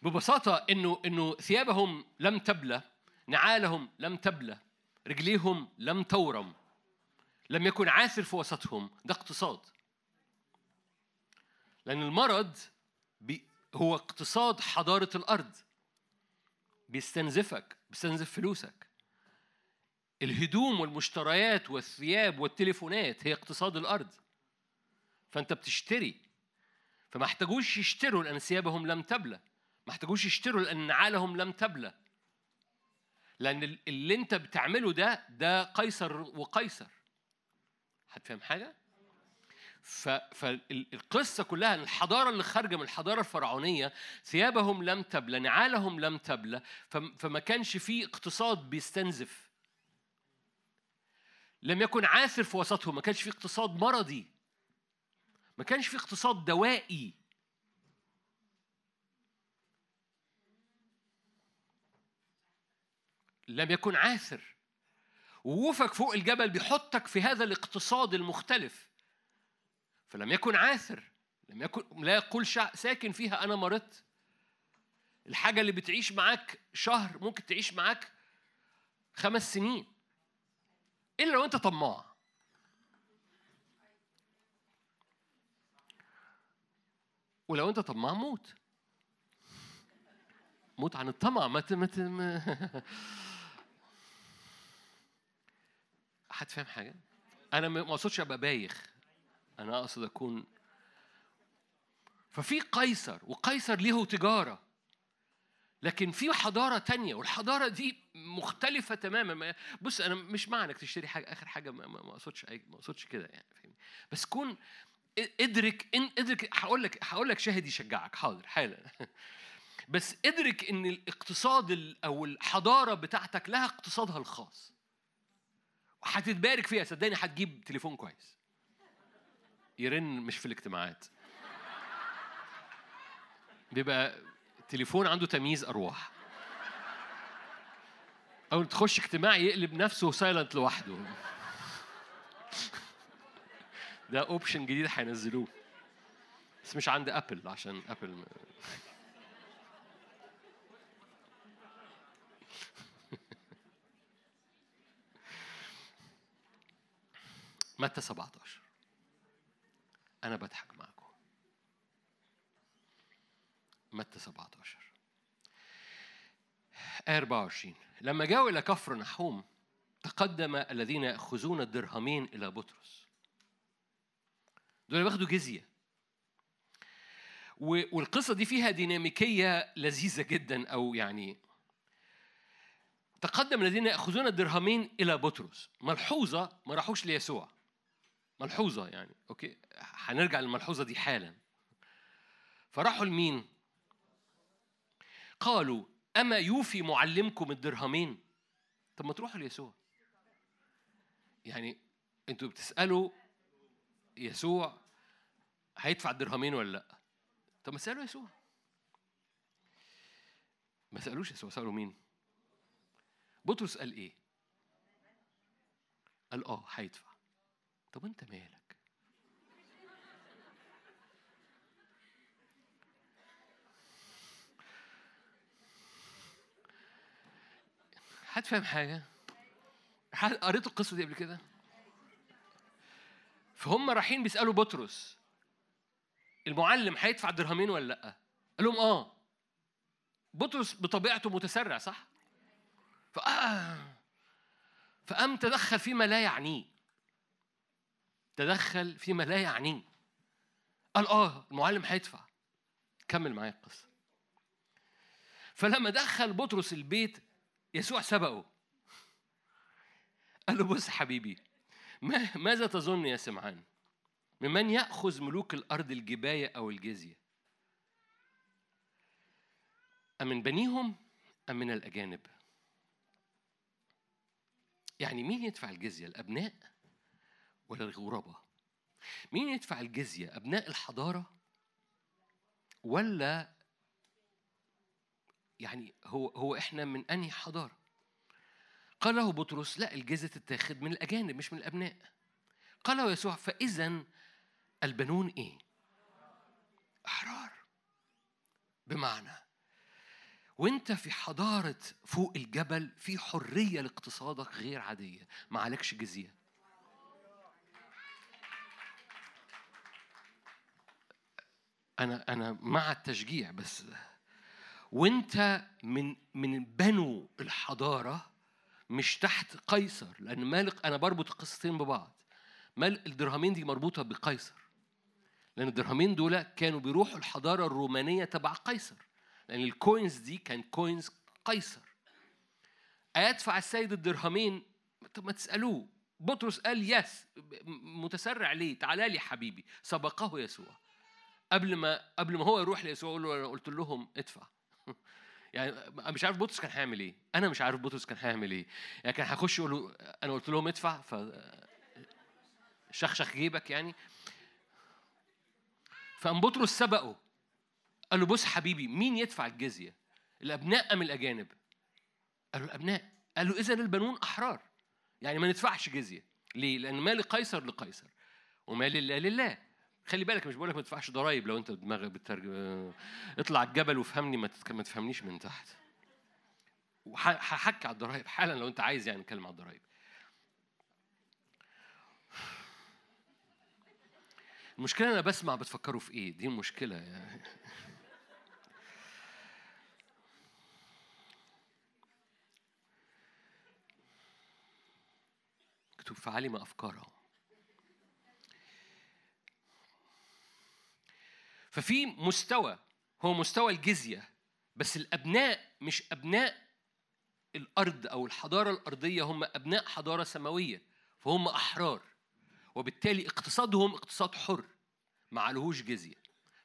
ببساطة إنه إنه ثيابهم لم تبلى نعالهم لم تبلى رجليهم لم تورم لم يكن عاثر في وسطهم ده اقتصاد. لأن المرض هو اقتصاد حضارة الأرض. بيستنزفك بيستنزف فلوسك. الهدوم والمشتريات والثياب والتليفونات هي اقتصاد الأرض. فأنت بتشتري. فما احتاجوش يشتروا لأن ثيابهم لم تبلى. ما احتاجوش يشتروا لأن نعالهم لم تبلى. ال- اللي أنت بتعمله ده ده قيصر وقيصر. هتفهم حاجة؟ ف- فالقصة كلها إن الحضارة اللي خارجة من الحضارة الفرعونية ثيابهم لم تبلى نعالهم لم تبلى فم- فما كانش فيه اقتصاد بيستنزف. لم يكن عاثر في وسطهم ما كانش فيه اقتصاد مرضي. ما كانش فيه اقتصاد دوائي. لم يكن عاثر. وقوفك فوق الجبل بيحطك في هذا الاقتصاد المختلف. فلم يكن عاثر لم يكن لا يقول. ساكن فيها أنا مرضت. الحاجة اللي بتعيش معاك شهر ممكن تعيش معاك خمس سنين. إلا لو أنت طماع. ولو أنت طماع موت. موت عن الطمع. ما ت... ما ت... ما- حد فاهم حاجة؟ أنا ما أقصدش أبقى بايخ. أنا أقصد أكون ففي قيصر وقيصر ليه تجارة. لكن في حضارة تانية والحضارة دي مختلفة تماما. ما- بص أنا مش معنى إنك تشتري حاجة آخر حاجة ما أقصدش ما أقصدش كده يعني فاهمني؟ بس كون إدرك إن إدرك هقول لك هقول لك شاهد يشجعك. حاضر حالا. بس إدرك إن الاقتصاد ال- أو الحضارة بتاعتك لها اقتصادها الخاص. وهتتبارك فيها. صدقني هتجيب تليفون كويس. يرن مش في الاجتماعات. بيبقى تليفون عنده تمييز أرواح. أو تخش اجتماع يقلب نفسه silent لوحده. ده option جديد هينزلوه. بس مش عند Apple عشان Apple متى 17 أنا بضحك معاكم متى 17 آية 24 لما جاءوا إلى كفر نحوم تقدم الذين يأخذون الدرهمين إلى بطرس. دول بياخدوا جزية. والقصة دي فيها ديناميكية لذيذة جدا أو يعني تقدم الذين يأخذون الدرهمين إلى بطرس. ملحوظة ما راحوش ليسوع. ملحوظة يعني. أوكي؟ هنرجع للملحوظة دي حالا. فراحوا لمين؟ قالوا أما يوفي معلمكم الدرهمين؟ طب ما تروحوا ليسوع. يعني أنتوا بتسألوا يسوع هيدفع الدرهمين ولا لأ؟ طب ما تسألوا يسوع. ما سألوش يسوع سألوا مين؟ بطرس قال إيه؟ قال آه هيدفع. طب انت مالك حد فاهم حاجة؟ حد قريت القصة دي قبل كده؟ فهم رايحين بيسألوا بطرس المعلم هيدفع درهمين ولا لأ؟ قال لهم آه بطرس بطبيعته متسرع صح؟ فقام تدخل فيما لا يعنيه تدخل فيما لا يعنيه قال آه المعلم هيدفع. كمل معايا القصة. فلما دخل بطرس البيت يسوع سبقه. قال له بص حبيبي ما ماذا تظن يا سمعان؟ ممن يأخذ ملوك الأرض الجباية أو الجزية؟ أمن بنيهم أم من الأجانب؟ يعني مين يدفع الجزية؟ الأبناء ولا الغرباء مين يدفع الجزية أبناء الحضارة ولا يعني هو هو إحنا من أنهي حضارة؟ قال له بطرس لا الجزية تتاخد من الأجانب مش من الأبناء. قال له يسوع فإذا البنون إيه؟ أحرار بمعنى وأنت في حضارة فوق الجبل في حرية لاقتصادك غير عادية ما عليكش جزية أنا أنا مع التشجيع بس وأنت من من بنو الحضارة مش تحت قيصر لأن مالك أنا بربط القصتين ببعض. مال الدرهمين دي مربوطة بقيصر. لأن الدرهمين دول كانوا بيروحوا الحضارة الرومانية تبع قيصر. لأن ال coins دي كان coins قيصر. أيدفع السيد الدرهمين؟ طب ما تسألوه. بطرس قال yes متسرع ليه؟ تعالى لي حبيبي. سبقه يسوع. قبل ما قبل ما هو يروح ليسوع يقول له أنا قلت لهم ادفع. يعني مش عارف بطرس كان هيعمل إيه. أنا مش عارف بطرس كان هيعمل إيه. يعني كان هيخش يقول له أنا قلت لهم ادفع ف شخشخ جيبك يعني. فقام بطرس سبقه. قال له بص حبيبي مين يدفع الجزية؟ الأبناء أم الأجانب؟ قال له الأبناء. قال له اذا البنون أحرار. يعني ما ندفعش جزية. ليه؟ لأن ما لقيصر لقيصر وما لله لله. خلي بالك مش بقول لك ما تدفعش ضرايب لو انت دماغك بترجم اطلع الجبل وافهمني ما تفهمنيش من تحت وح- هحكي على الضرايب حالا لو انت عايز يعني نتكلم على الضرايب المشكلة أنا بسمع بتفكروا في إيه؟ دي المشكلة يعني. مكتوب فعلم أفكارهم ففي مستوى هو مستوى الجزية بس الأبناء مش أبناء الأرض أو الحضارة الأرضية هم أبناء حضارة سماوية فهم أحرار وبالتالي اقتصادهم اقتصاد حر ما عليهوش جزية.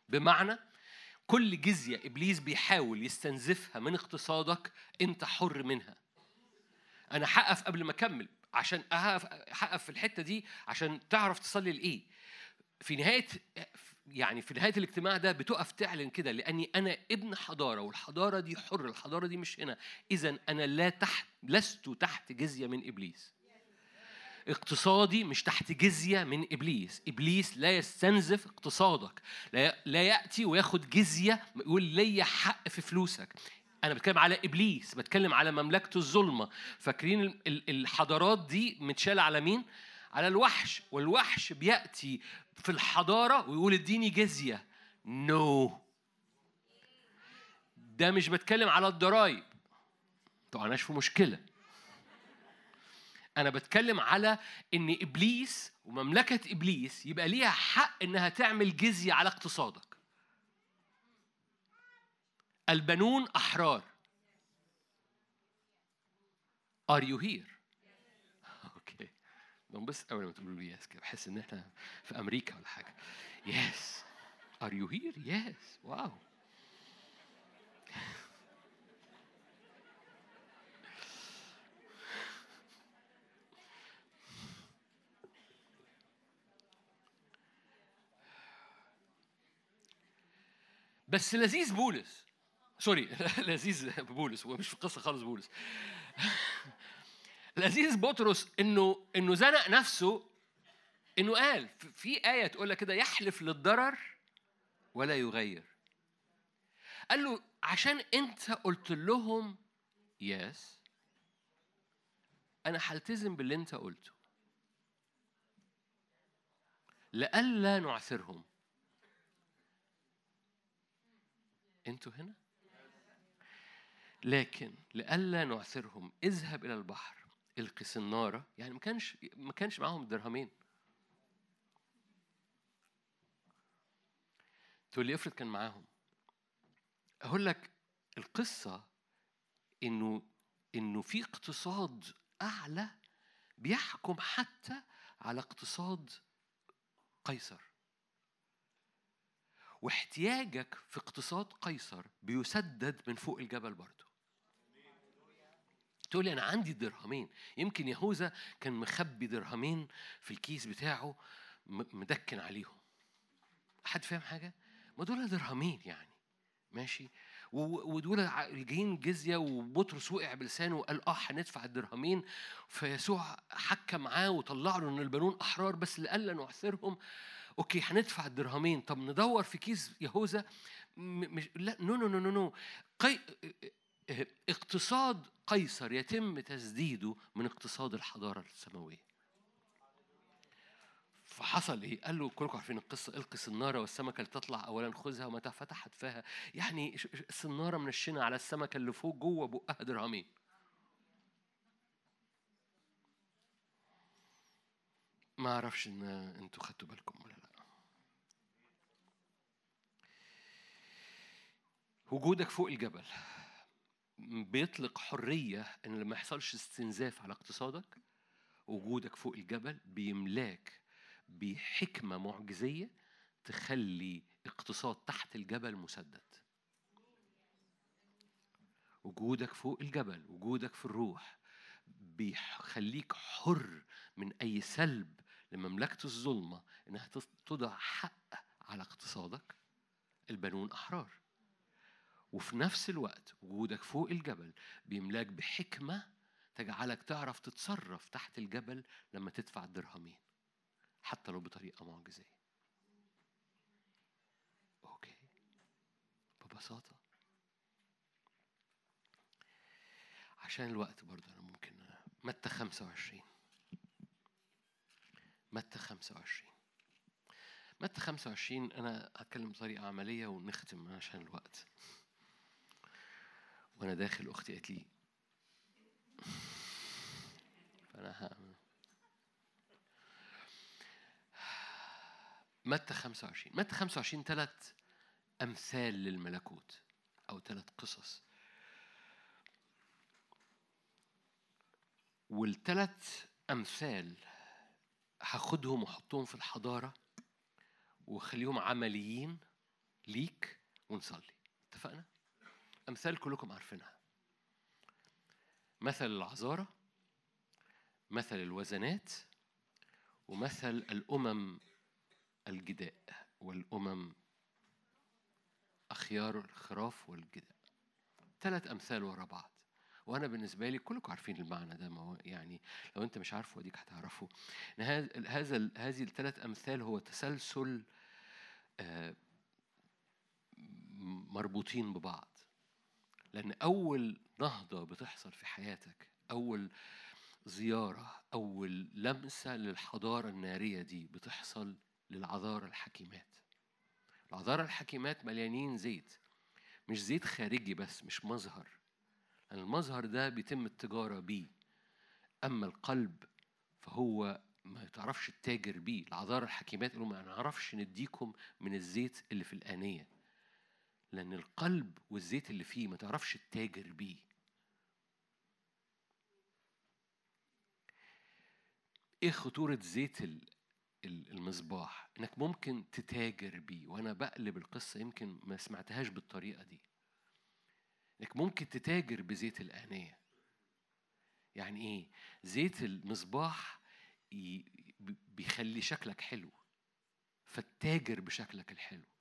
بمعنى كل جزية إبليس بيحاول يستنزفها من اقتصادك أنت حر منها. أنا هقف قبل ما أكمل عشان أقف هقف في الحتة دي عشان تعرف تصلي لإيه. في نهاية يعني في نهاية الاجتماع ده بتقف تعلن كده لأني أنا ابن حضارة والحضارة دي حر الحضارة دي مش هنا. إذا أنا لا تحت لست تحت جزية من إبليس. اقتصادي مش تحت جزية من إبليس. إبليس لا يستنزف اقتصادك. لا, يأتي وياخد جزية يقول لي حق في فلوسك. أنا بتكلم على إبليس بتكلم على مملكة الظلمة. فاكرين ال- ال- الحضارات دي متشالة على مين؟ على الوحش والوحش بيأتي في الحضارة ويقول اديني جزية نو no. ده مش بتكلم على الضرايب طبعا في مشكلة أنا بتكلم على إن إبليس ومملكة إبليس يبقى ليها حق إنها تعمل جزية على اقتصادك. البنون أحرار. Are you here؟ okay. بنبسط أول ما تقولوا لي yes كده بحس إن إحنا في أمريكا ولا حاجة. yes. Are you here؟ yes. wow. بس لذيذ بولس سوري لذيذ بولس هو مش في القصة خالص بولس لذيذ بطرس إنه إنه زنق نفسه إنه قال في- آية تقول لك كده يحلف للضرر ولا يغير. قال له عشان أنت قلت لهم يس أنا هلتزم باللي أنت قلته. لئلا نعثرهم. أنتوا هنا؟ لكن لئلا نعثرهم. اذهب إلى البحر. القي سناره يعني ما كانش ما كانش معاهم درهمين. تقول لي افرض كان معاهم. أقول لك القصة إنه إنه في اقتصاد أعلى بيحكم حتى على اقتصاد قيصر. واحتياجك في اقتصاد قيصر بيسدد من فوق الجبل برضه. تقول لي أنا عندي درهمين. يمكن يهوذا كان مخبي درهمين في الكيس بتاعه مدكن عليهم. حد فاهم حاجة؟ ما دول درهمين يعني. ماشي؟ ودول جايين جزية وبطرس وقع بلسانه وقال آه هندفع الدرهمين. فيسوع حكى معاه وطلع له إن البنون أحرار بس لئلا نعثرهم. okay هندفع الدرهمين. طب ندور في كيس يهوذا مش لا no no no no no قي... اقتصاد قيصر يتم تسديده من اقتصاد الحضارة السماوية. فحصل إيه؟ قال له كلكم عارفين القصة القي السناره والسمكة اللي تطلع اولا خذها ومتى فتحت فيها. يعني السناره منشنة على السمكة اللي فوق جوه بقها درهمين. ما أعرفش إن أنتوا خدتوا بالكم ولا لأ. وجودك فوق الجبل. بيطلق حرية إن لما يحصلش استنزاف على اقتصادك وجودك فوق الجبل بيملاك بحكمة معجزية تخلي اقتصاد تحت الجبل مسدد. وجودك فوق الجبل وجودك في الروح بيخليك حر من أي سلب لمملكة الظلمة إنها تضع حق على اقتصادك. البنون أحرار. وفي نفس الوقت وجودك فوق الجبل بيملاك بحكمة تجعلك تعرف تتصرف تحت الجبل لما تدفع الدرهمين حتى لو بطريقة معجزية. أوكي. ببساطة. عشان الوقت برضه أنا ممكن متى 25 متى 25 متى 25 أنا هتكلم بطريقة عملية ونختم عشان الوقت. وأنا داخل أختي قالت لي فأنا ه... متى 25 متى 25 ثلاث أمثال للملكوت أو ثلاث قصص. والثلاث أمثال هاخدهم وأحطهم في الحضارة وخليهم عمليين ليك ونصلي. اتفقنا؟ أمثال كلكم عارفينها. مثل العذارة مثل الوزنات ومثل الأمم الجداء والأمم أخيار الخراف والجداء. ثلاث أمثال ورا بعض. وأنا بالنسبة لي كلكم عارفين المعنى ده ما هو يعني لو أنت مش عارفه أديك هتعرفه. هذا هذه الثلاث أمثال هو تسلسل آه، مربوطين ببعض. لأن أول نهضة بتحصل في حياتك أول زيارة أول لمسة للحضارة النارية دي بتحصل للعذارى الحكيمات. العذارى الحكيمات مليانين زيت مش زيت خارجي بس مش مظهر. لأن المظهر ده بيتم التجارة بيه. أما القلب فهو ما تعرفش التاجر بيه. العذارى الحكيمات يقولوا ما نعرفش نديكم من الزيت اللي في الآنية. لأن القلب والزيت اللي فيه ما تعرفش التاجر بيه. إيه خطورة زيت ال- ال- المصباح؟ إنك ممكن تتاجر بيه. وأنا بقلب القصة يمكن ما سمعتهاش بالطريقة دي. إنك ممكن تتاجر بزيت الآنية. يعني إيه؟ زيت المصباح بيخلي شكلك حلو. فالتاجر بشكلك الحلو.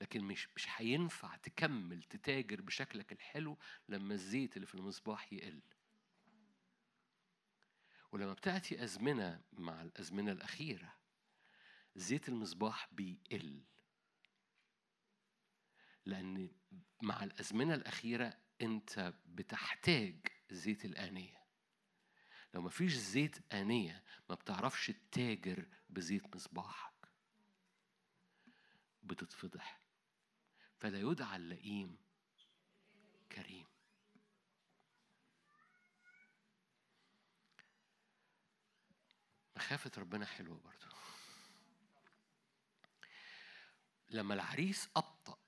لكن مش مش هينفع تكمل تتاجر بشكلك الحلو لما الزيت اللي في المصباح يقل. ولما بتأتي أزمنة مع الأزمنة الأخيرة زيت المصباح بيقل. لأن مع الأزمنة الأخيرة أنت بتحتاج زيت الآنية. لو مفيش زيت آنية ما بتعرفش تتاجر بزيت مصباحك. بتتفضح. فلا يدعى اللئيم كريم. مخافة ربنا حلوة برضو. لما العريس أبطأ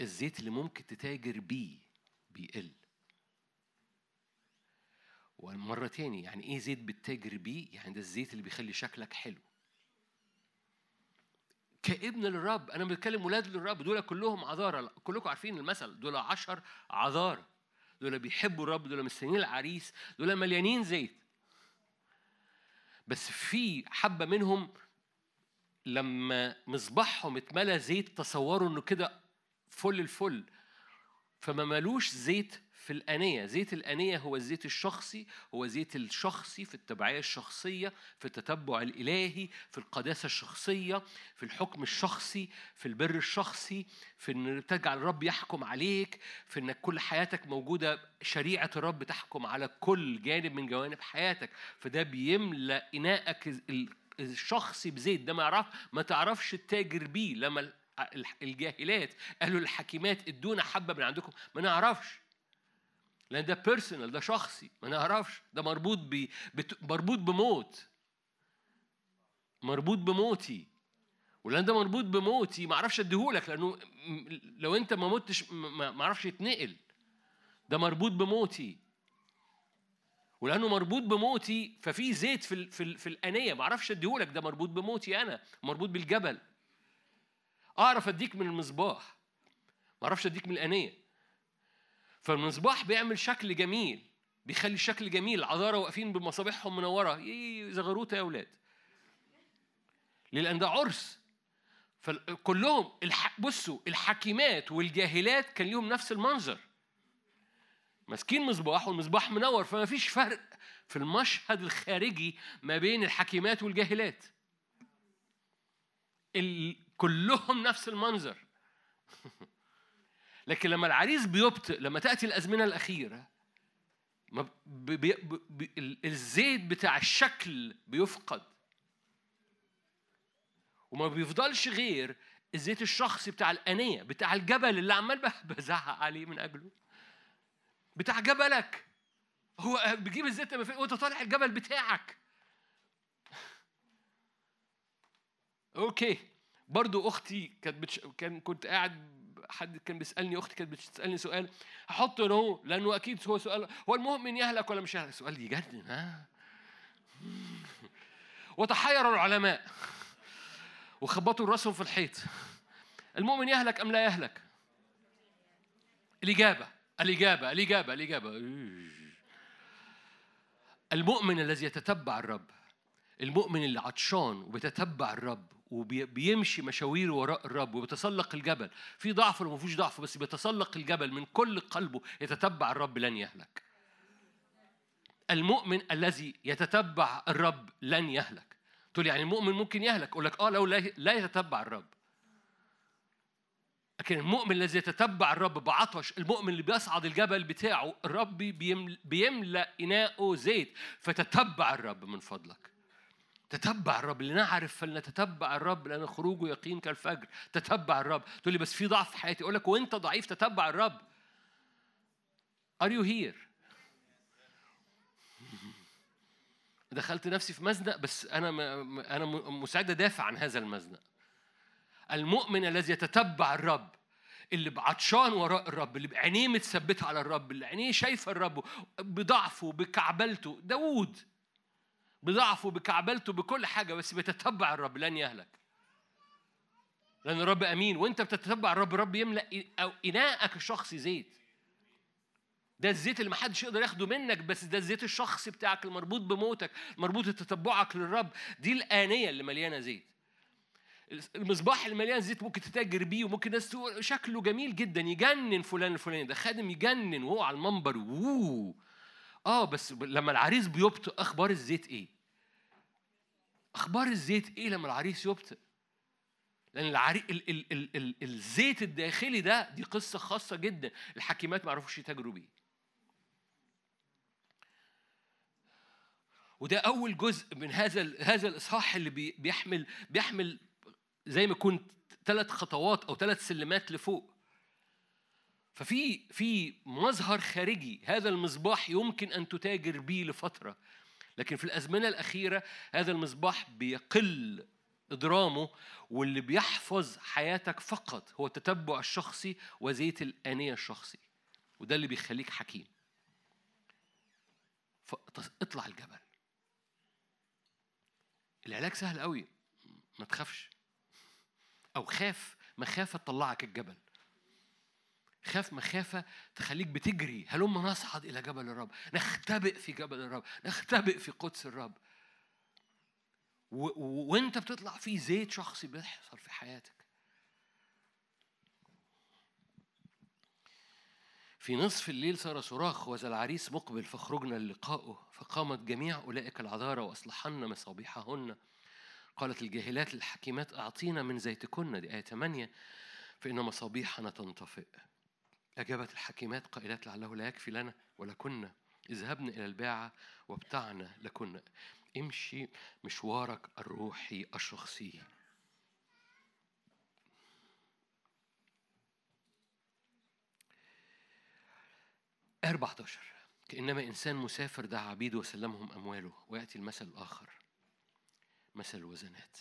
الزيت اللي ممكن تتاجر بيه بيقل. ومرة تاني يعني إيه زيت بتتاجر بيه؟ يعني ده الزيت اللي بيخلي شكلك حلو. كابن للرب. أنا بتكلم ولاد للرب. دول كلهم عذارى كلكم عارفين المثل. دول عشر عذارى دول بيحبوا الرب. دول مستنيين العريس. دول مليانين زيت. بس في حبة منهم لما مصباحهم اتملى زيت تصوروا إنه كده فل الفل. فما ملوش زيت في الأنية. زيت الأنية هو الزيت الشخصي هو زيت الشخصي في التبعية الشخصية في التتبع الإلهي في القداسة الشخصية في الحكم الشخصي في البر الشخصي في أن تجعل الرب يحكم عليك في أنك كل حياتك موجودة شريعة الرب تحكم على كل جانب من جوانب حياتك. فده بيملأ إناءك ال- الشخصي بزيت. ده ما يعرف ما تعرفش التاجر بيه. لما الجاهلات قالوا الحكيمات ادونا حبة من عندكم. ما نعرفش. لأن ده بيرسونال ده شخصي. ما نعرفش. ده مربوط ب مربوط بموت. مربوط بموتي. ولأن ده مربوط بموتي ما أعرفش أديهولك لأنه لو أنت ما متش ما أعرفش يتنقل. ده مربوط بموتي. ولأنه مربوط بموتي ففي زيت في في, في الأنية. ما أعرفش أديهولك ده مربوط بموتي أنا. مربوط بالجبل. أعرف أديك من المصباح. ما أعرفش أديك من الأنية. فالمصباح بيعمل شكل جميل بيخلي الشكل جميل العذارى واقفين بمصابيحهم منورة. يي زغروطه يا أولاد؟ لأن ده عرس. فكلهم الح... بصوا الحكيمات والجاهلات كان ليهم نفس المنظر. ماسكين مصباح والمصباح منور فما فيش فرق في المشهد الخارجي ما بين الحكيمات والجاهلات. ال... كلهم نفس المنظر. لكن لما العريس بيبطئ لما تأتي الأزمنة الأخيرة ما ب... ب... ب... ب... ال- الزيت بتاع الشكل بيفقد. وما بيفضلش غير الزيت الشخصي بتاع الأنية بتاع الجبل اللي عمال بزعق عليه من أجله بتاع جبلك. هو بيجيب الزيت وانت طالع الجبل بتاعك. أوكي. برضو أختي كانت بتش... كان كنت قاعد حد كان بيسألني أختي كانت بتسألني سؤال هحط اهو لأنه أكيد هو سؤال هو المؤمن يهلك ولا مش يهلك؟ سؤال يجنن ها؟ وتحير العلماء وخبطوا راسهم في الحيط. المؤمن يهلك أم لا يهلك؟ الإجابة الإجابة الإجابة الإجابة. المؤمن الذي يتتبع الرب المؤمن اللي عطشان وبيتتبع الرب وبيمشي مشاويره وراء الرب وبيتسلق الجبل. في ضعف ولا ما فيهوش ضعف بس بيتسلق الجبل من كل قلبه يتتبع الرب لن يهلك. المؤمن الذي يتتبع الرب لن يهلك. تقول يعني المؤمن ممكن يهلك أقول لك آه لو لا يتتبع الرب. لكن المؤمن الذي يتتبع الرب بعطش المؤمن اللي بيصعد الجبل بتاعه الرب بيمل- بيملأ إناءه زيت فتتبع الرب من فضلك. تتبع الرب لنعرف فلنتتبع الرب لأن خروجه يقين كالفجر. تتبع الرب. تقول لي بس في ضعف في حياتي. أقول لك وأنت ضعيف تتبع الرب. Are you here؟ دخلت نفسي في مزنق بس أنا أنا م- مستعد أدافع عن هذا المزنق. المؤمن الذي يتتبع الرب اللي بعطشان وراء الرب اللي بعينيه متثبتة على الرب اللي عينيه شايفة الرب بضعفه بكعبلته. داوود. بضعفه بكعبلته بكل حاجة بس بيتتبع الرب لن يهلك. لأن الرب أمين. وأنت بتتتبع الرب الرب يملأ إ- أو إناءك الشخصي زيت. ده الزيت اللي محدش يقدر ياخده منك بس ده الزيت الشخصي بتاعك المربوط بموتك مربوط بتتبعك للرب. دي الآنية اللي مليانة زيت. المصباح اللي مليان زيت ممكن تتاجر بيه وممكن ناس تقول شكله جميل جدا يجنن فلان الفلاني ده. خادم يجنن وهو على المنبر ووو. آه بس لما العريس بيبطئ أخبار الزيت إيه؟ أخبار الزيت إيه لما العريس يبطئ؟ لأن العري... ال... ال... ال... ال... الزيت الداخلي ده دي قصة خاصة جدا الحكيمات ما يعرفوش يتاجروا بيه. وده أول جزء من هذا ال- هذا الإصحاح اللي بي- بيحمل بيحمل زي ما كنت ثلاث خطوات أو ثلاث سلمات لفوق. ففي في مظهر خارجي هذا المصباح يمكن أن تتاجر به لفترة. لكن في الأزمنة الأخيرة هذا المصباح بيقل إضرامه واللي بيحفظ حياتك فقط هو التتبع الشخصي وزيت الآنية الشخصي وده اللي بيخليك حكيم. فاطلع الجبل. العلاج سهل قوي ما تخافش. أو خاف مخافه تطلعك الجبل. خاف مخافة تخليك بتجري. هلما نصعد إلى جبل الرب. نختبئ في جبل الرب. نختبئ في قدس الرب. وانت بتطلع في زيت شخصي بيحصل في حياتك. في نصف الليل صار صراخ وذا العريس مقبل فخرجنا للقائه فقامت جميع أولئك العذارى وأصلحن مصابيحهن. قالت الجاهلات للحكيمات أعطينا من زيتكن. دي آية 8 فإن مصابيحنا تنطفئ. أجابت الحكيمات قائلات لعله لا يكفي لنا ولكن اذهبن إلى الباعة وابتعنا لكن امشي مشوارك الروحي الشخصي. 14 كإنما إنسان مسافر دعا عبيده وسلمهم أمواله ويأتي المثل الآخر. مثل الوزنات.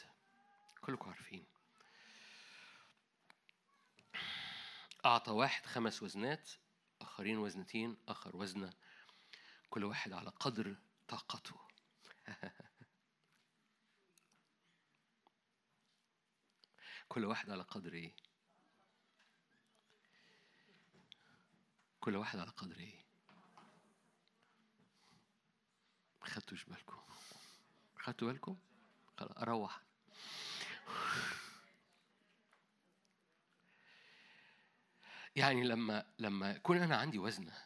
كلكم عارفين. أعطى واحد خمس وزنات آخرين وزنتين آخر وزنة كل واحد على قدر طاقته كل واحد على قدر إيه؟ كل واحد على قدر إيه؟ ما خدتوش بالكم خدتوا بالكم؟ خلاص أروح يعني لما لما يكون أنا عندي وزنه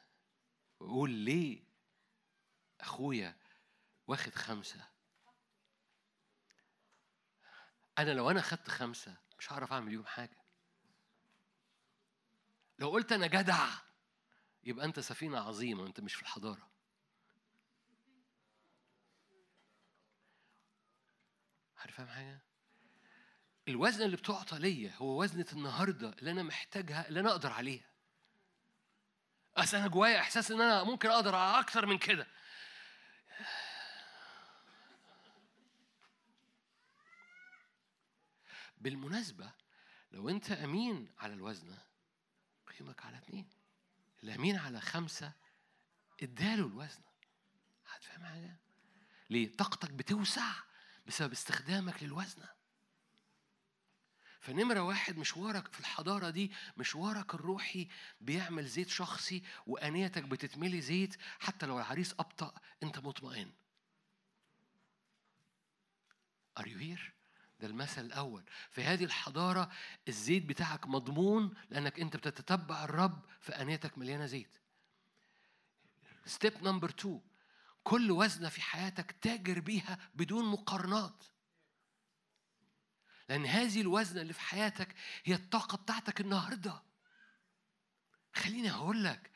وأقول ليه أخويا واخد خمسة؟ أنا لو أنا خدت خمسة مش هعرف أعمل يوم حاجة. لو قلت أنا جدع يبقى أنت سفينة عظيمة أنت مش في الحضارة. عارف فاهم حاجة؟ الوزن اللي بتعطى ليا هو وزنة النهاردة اللي أنا محتاجها اللي أنا أقدر عليها. أصل أنا جوايا إحساس إن أنا ممكن أقدر على أكتر من كده. بالمناسبة لو أنت أمين على الوزنة قيمك على اتنين. اللي أمين على خمسة اداله الوزنة. هتفهم حاجة؟ ليه؟ طاقتك بتوسع بسبب استخدامك للوزنة. فنمرة واحد مشوارك في الحضارة دي مشوارك الروحي بيعمل زيت شخصي وأنيتك بتتملي زيت حتى لو العريس أبطأ أنت مطمئن. Are you here؟ ده المثل الأول. في هذه الحضارة الزيت بتاعك مضمون لأنك أنت بتتتبع الرب فأنيتك مليانة زيت. step number 2 كل وزنة في حياتك تاجر بيها بدون مقارنات. لأن هذه الوزنة اللي في حياتك هي الطاقة بتاعتك النهاردة. خليني أقول لك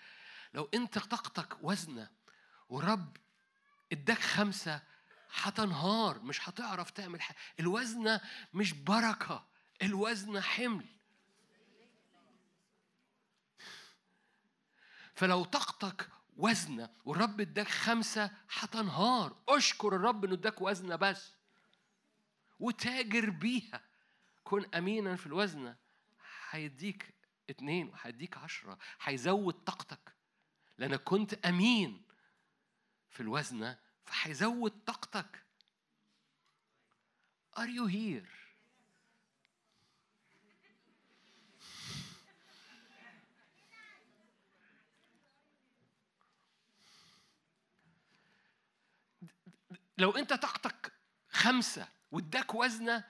لو أنت طاقتك وزنة ورب إداك خمسة هتنهار مش هتعرف تعمل حاجة. الوزنة مش بركة الوزنة حمل. فلو طاقتك وزنة والرب إداك خمسة هتنهار. أشكر الرب إنه إداك وزنة بس. وتاجر بيها. كن امينا في الوزنة هيديك اتنين وهيديك عشرة هيزود طاقتك. لانك كنت أمين في الوزنة فهيزود طاقتك. Are you here? لو أنت طاقتك خمسة واداك وزنة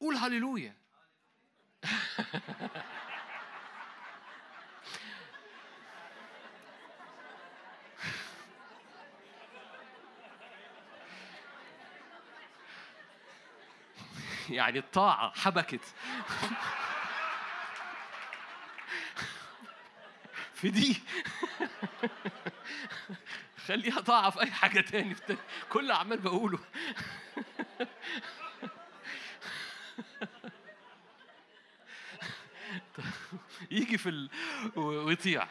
قول هللويا يعني الطاعة حبكت. في دي. خليها طاعة في أي حاجة تاني. كل عمال بقوله. يجي في ال... ويطيع.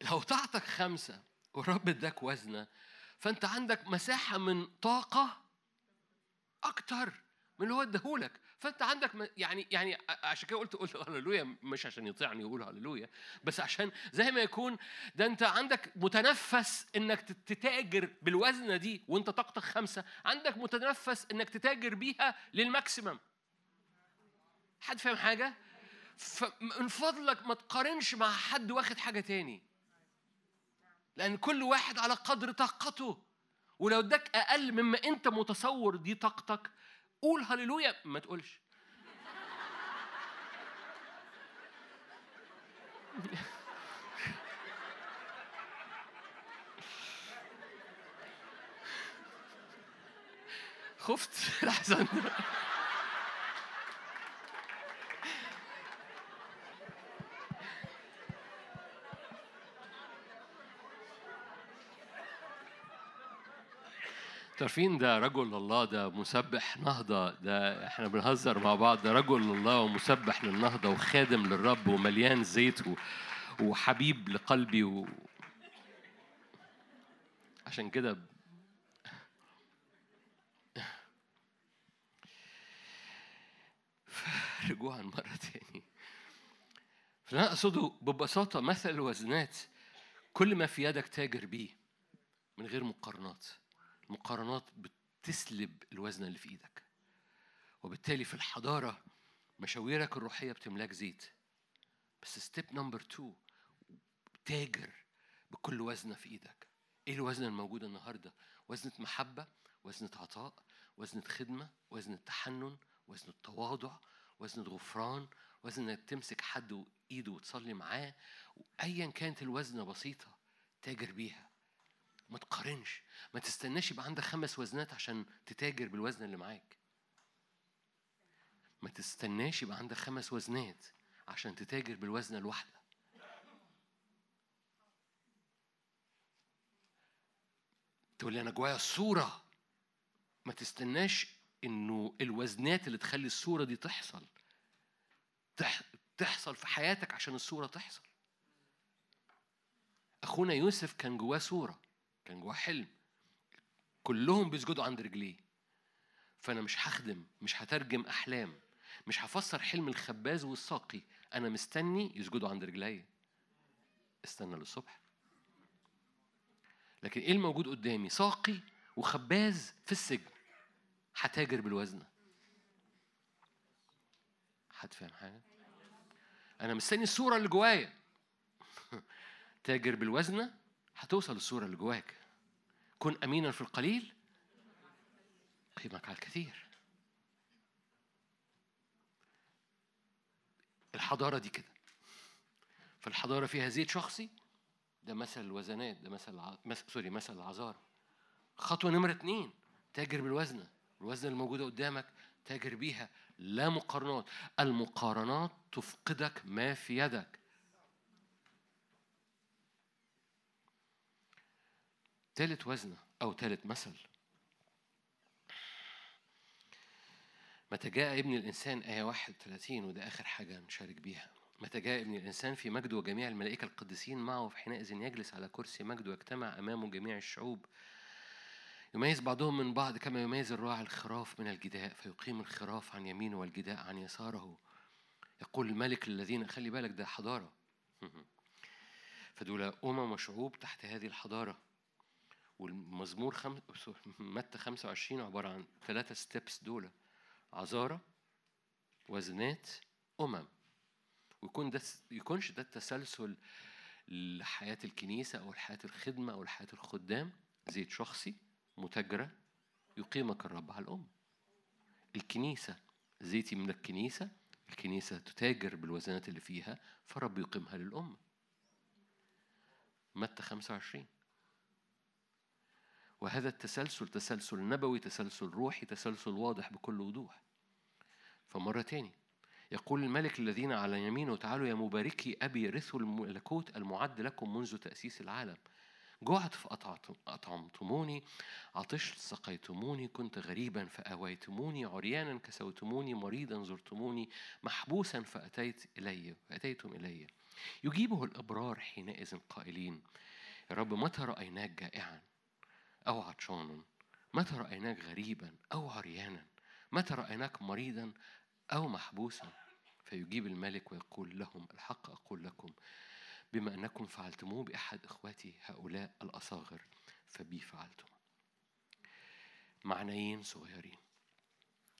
لو طاعتك خمسة والرب اداك وزنة فأنت عندك مساحة من طاقة أكتر من اللي هو اداهولك. فانت عندك يعني يعني عشان كده قلت قلت هللويا مش عشان يطيعني يقول هللويا بس عشان زي ما يكون ده انت عندك متنفس انك تت- تتاجر بالوزنة دي وانت طاقتك خمسة عندك متنفس انك تتاجر بيها للماكسيمم. حد فاهم حاجة؟ فمن فضلك ما تقارنش مع حد واخد حاجة تاني. لأن كل واحد على قدر طاقته. ولو اداك أقل مما انت متصور دي طاقتك قول هللويا ما تقولش. خفت لحظة تعرفين ده رجل الله ده مسبح نهضة ده إحنا بنهزر مع بعض ده رجل الله ومسبح للنهضة وخادم للرب ومليان زيت. وحبيب لقلبي و... عشان كده رجوعا مرة تاني فأنا أقصده ببساطة مثل الوزنات كل ما في يدك تاجر بيه من غير مقارنات المقارنات بتسلب الوزن اللي في إيدك. وبالتالي في الحضارة مشاويرك الروحية بتملاك زيت. بس step number 2 تاجر بكل وزنة في إيدك. إيه الوزن الموجود النهاردة؟ وزنة محبة وزنة عطاء وزنة خدمة وزنة تحنن وزنة التواضع وزنة غفران وزن إنك تمسك حد ايده وتصلي معاه. ايا كانت الوزنة بسيطة تاجر بيها. ما تقارنش ما تستناش يبقى عندك خمس وزنات عشان تتاجر بالوزن اللي معاك. ما تستناش يبقى عندك خمس وزنات عشان تتاجر بالوزنة الواحدة. تقول لي أنا جوايا الصورة ما تستناش إنه الوزنات اللي تخلي الصورة دي تحصل تح... تحصل في حياتك عشان الصورة تحصل. أخونا يوسف كان جواه صورة. كان جواه حلم. كلهم بيسجدوا عند رجليه. فأنا مش هخدم مش هترجم أحلام مش هفسر حلم الخباز والساقي. أنا مستني يسجدوا عند رجلي استنى للصبح. لكن إيه الموجود قدامي؟ ساقي وخباز في السجن. هتاجر بالوزنة. حد فاهم حاجة؟ أنا مستني الصورة اللي جوايا. تاجر بالوزنة؟ هتوصل للصورة اللي جواك. كن أمينا في القليل قيمك على الكثير الحضارة دي كده. فالحضارة فيها زيت شخصي ده مثل الوزنات ده مثل ع... مس... سوري مثل العذارى خطوة نمرة اتنين تاجر بالوزنة. الوزنة الموجودة قدامك تاجر بيها لا مقارنات. المقارنات تفقدك ما في يدك. ثالث وزنة أو ثالث مثل. متى جاء ابن الإنسان؟ آية 31 وده آخر حاجة نشارك بيها. متى جاء ابن الإنسان؟ في مجده وجميع الملائكة القديسين معه في حينئذ يجلس على كرسي مجده ويجتمع أمامه جميع الشعوب. يميز بعضهم من بعض كما يميز الراعي الخراف من الجداء فيقيم الخراف عن يمينه والجداء عن يساره. يقول الملك الذين خلي بالك ده حضارة. فدول أمم وشعوب تحت هذه الحضارة. والمزمور خم... متى 25 عبارة عن ثلاثة ستيبس دول عذارة وزنات أمم. ويكون ده يكونش ده التسلسل لحياة الكنيسة أو لحياة الخدمة أو لحياة الخدام زيت شخصي متاجرة يقيمك الرب على الأم. الكنيسة زيتي من الكنيسة الكنيسة تتاجر بالوزنات اللي فيها فرب يقيمها للأمة متى 25 وهذا التسلسل تسلسل نبوي تسلسل روحي تسلسل واضح بكل وضوح. فمرة تاني يقول الملك الذين على يمينه تعالوا يا مباركي أبي رثوا الملكوت المعد لكم منذ تأسيس العالم. جعت فأطعمتموني عطشت سقيتموني كنت غريبا فأويتموني عريانا كسوتموني مريضا زرتموني محبوسا فأتيت إلي فأتيتم إلي. يجيبه الأبرار حينئذ قائلين يا رب متى رأيناك جائعا؟ أو عطشانا متى رأيناك غريبا أو عريانا متى رأيناك مريضا أو محبوسا؟ فيجيب الملك ويقول لهم الحق أقول لكم بما أنكم فعلتموه بأحد إخواتي هؤلاء الأصاغر فبي فعلتم. معنيين صغيرين.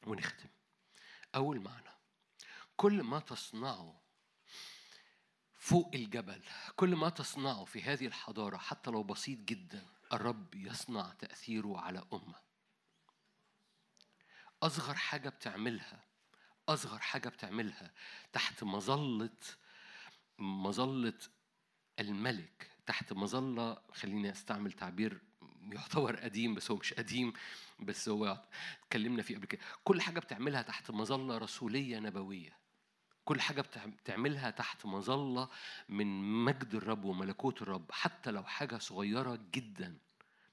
ونختم. أول معنى كل ما تصنعه فوق الجبل كل ما تصنعه في هذه الحضارة حتى لو بسيط جدا الرب يصنع تأثيره على أمة. أصغر حاجة بتعملها أصغر حاجة بتعملها تحت مظلة مظلة الملك تحت مظلة خليني أستعمل تعبير يعتبر قديم بس هو مش قديم بس هو اتكلمنا فيه قبل كده. كل حاجة بتعملها تحت مظلة رسولية نبوية. كل حاجة بتع- بتعملها تحت مظلة من مجد الرب وملكوت الرب حتى لو حاجة صغيرة جدا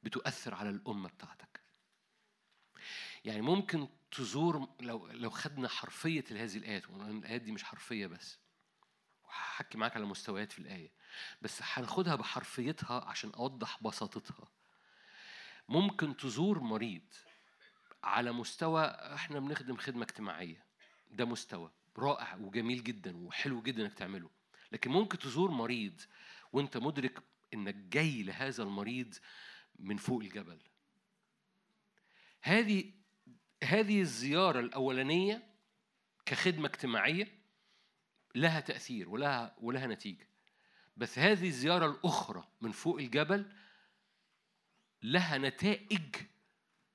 بتؤثر على الأمة بتاعتك. يعني ممكن تزور لو لو خدنا حرفية هذه الآيات الآيات دي مش حرفية بس. وهحكي معاك على مستويات في الآية. بس هناخدها بحرفيتها عشان أوضح بساطتها. ممكن تزور مريض على مستوى إحنا بنخدم خدمة اجتماعية. ده مستوى. رائع وجميل جدا وحلو جدا إنك تعمله. لكن ممكن تزور مريض وأنت مدرك إنك جاي لهذا المريض من فوق الجبل. هذه هذه الزيارة الأولانية كخدمة اجتماعية لها تأثير ولها ولها نتيجة. بس هذه الزيارة الأخرى من فوق الجبل لها نتائج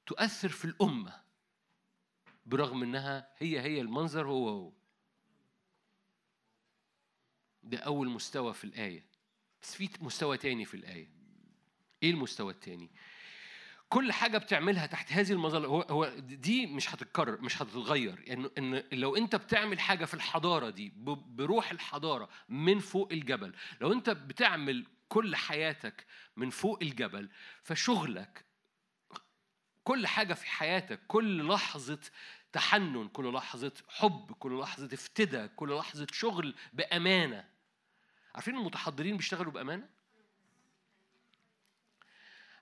تؤثر في الأمة برغم إنها هي هي المنظر هو هو. ده أول مستوى في الآية. بس في مستوى تاني في الآية. إيه المستوى التاني؟ كل حاجة بتعملها تحت هذه المظلة هو هو دي مش هتتكرر مش هتتغير. يعني إن لو أنت بتعمل حاجة في الحضارة دي بروح الحضارة من فوق الجبل لو أنت بتعمل كل حياتك من فوق الجبل فشغلك كل حاجة في حياتك كل لحظة تحنن كل لحظة حب كل لحظة افتدى كل لحظة شغل بأمانة عارفين المتحضرين بيشتغلوا بأمانة؟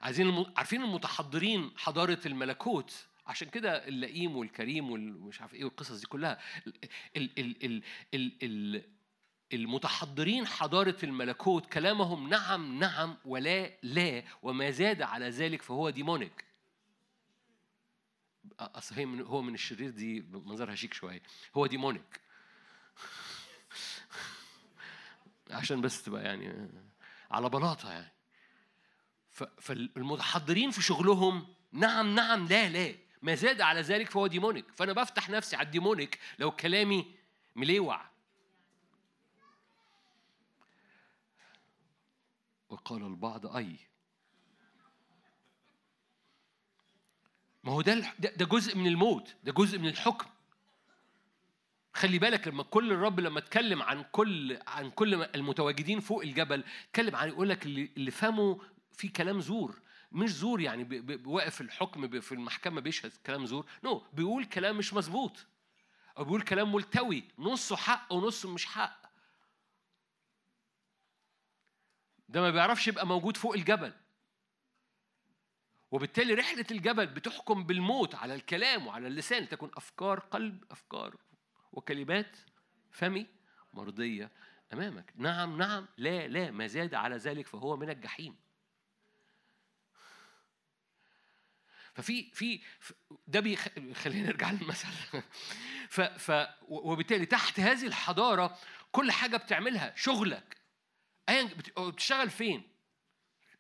عايزين الم... عارفين المتحضرين حضارة الملكوت؟ عشان كده اللئيم والكريم والمش عارف إيه والقصص دي كلها. ال... ال... ال... ال... ال... ال... المتحضرين حضارة الملكوت كلامهم نعم نعم ولا لا وما زاد على ذلك فهو demonic. أصل هي هو من الشرير دي منظرها شيك شوية. هو demonic. عشان بس تبقى يعني على بلاطة يعني. فالمتحضرين في شغلهم نعم نعم لا لا. ما زاد على ذلك فهو demonic. فأنا بفتح نفسي على ال demonic لو كلامي مليوع. وقال البعض أي. ما هو ده ده جزء من الموت ده جزء من الحكم. خلي بالك لما كل الرب لما اتكلم عن كل عن كل المتواجدين فوق الجبل اتكلم عن يقول لك اللي, فهمه في كلام زور. مش زور يعني واقف الحكم في المحكمة بيشهد كلام زور. نو no, بيقول كلام مش مظبوط. أو بيقول كلام ملتوي. نصه حق ونصه مش حق. ده ما بيعرفش يبقى موجود فوق الجبل. وبالتالي رحلة الجبل بتحكم بالموت على الكلام وعلى اللسان. تكون أفكار قلب أفكار وكلمات فمي مرضية أمامك. نعم نعم لا لا ما زاد على ذلك فهو من الجحيم. ففي في ده بيخ... خلينا نرجع للمثل. ف... ف وبالتالي تحت هذه الحضارة كل حاجة بتعملها شغلك. ايا بت- بتشتغل فين؟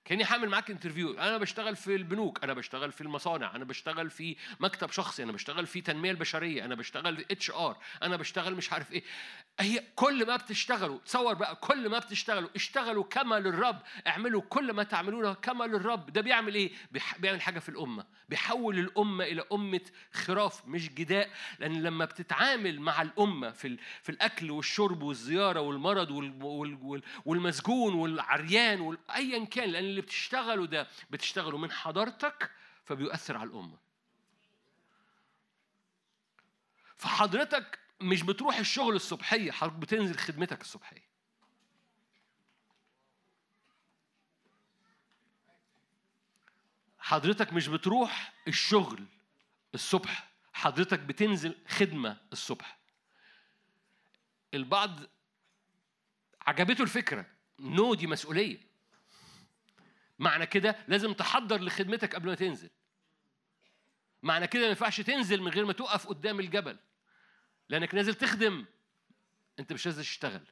كأني هعمل معاك interview أنا بشتغل في البنوك أنا بشتغل في المصانع أنا بشتغل في مكتب شخصي أنا بشتغل في تنمية البشرية أنا بشتغل في HR أنا بشتغل مش عارف إيه. هي كل ما بتشتغلوا تصور بقى كل ما بتشتغلوا اشتغلوا كما للرب اعملوا كل ما تعملونه كما للرب. ده بيعمل إيه؟ بيعمل حاجة في الأمة. بيحول الأمة إلى أمة خراف مش جداء. لأن لما بتتعامل مع الأمة في في الأكل والشرب والزيارة والمرض وال- وال- وال- والمسجون والعريان وال- ايا كان لأن اللي بتشتغله ده بتشتغله من حضارتك فبيؤثر على الأمة. فحضرتك مش بتروح الشغل الصبحية حضرتك بتنزل خدمتك الصبحية. حضرتك مش بتروح الشغل الصبح حضرتك بتنزل خدمة الصبح. البعض عجبته الفكرة نو دي مسؤولية. معنى كده لازم تحضر لخدمتك قبل ما تنزل. معنى كده ما ينفعش تنزل من غير ما تقف قدام الجبل لأنك نازل تخدم أنت مش نازل تشتغل.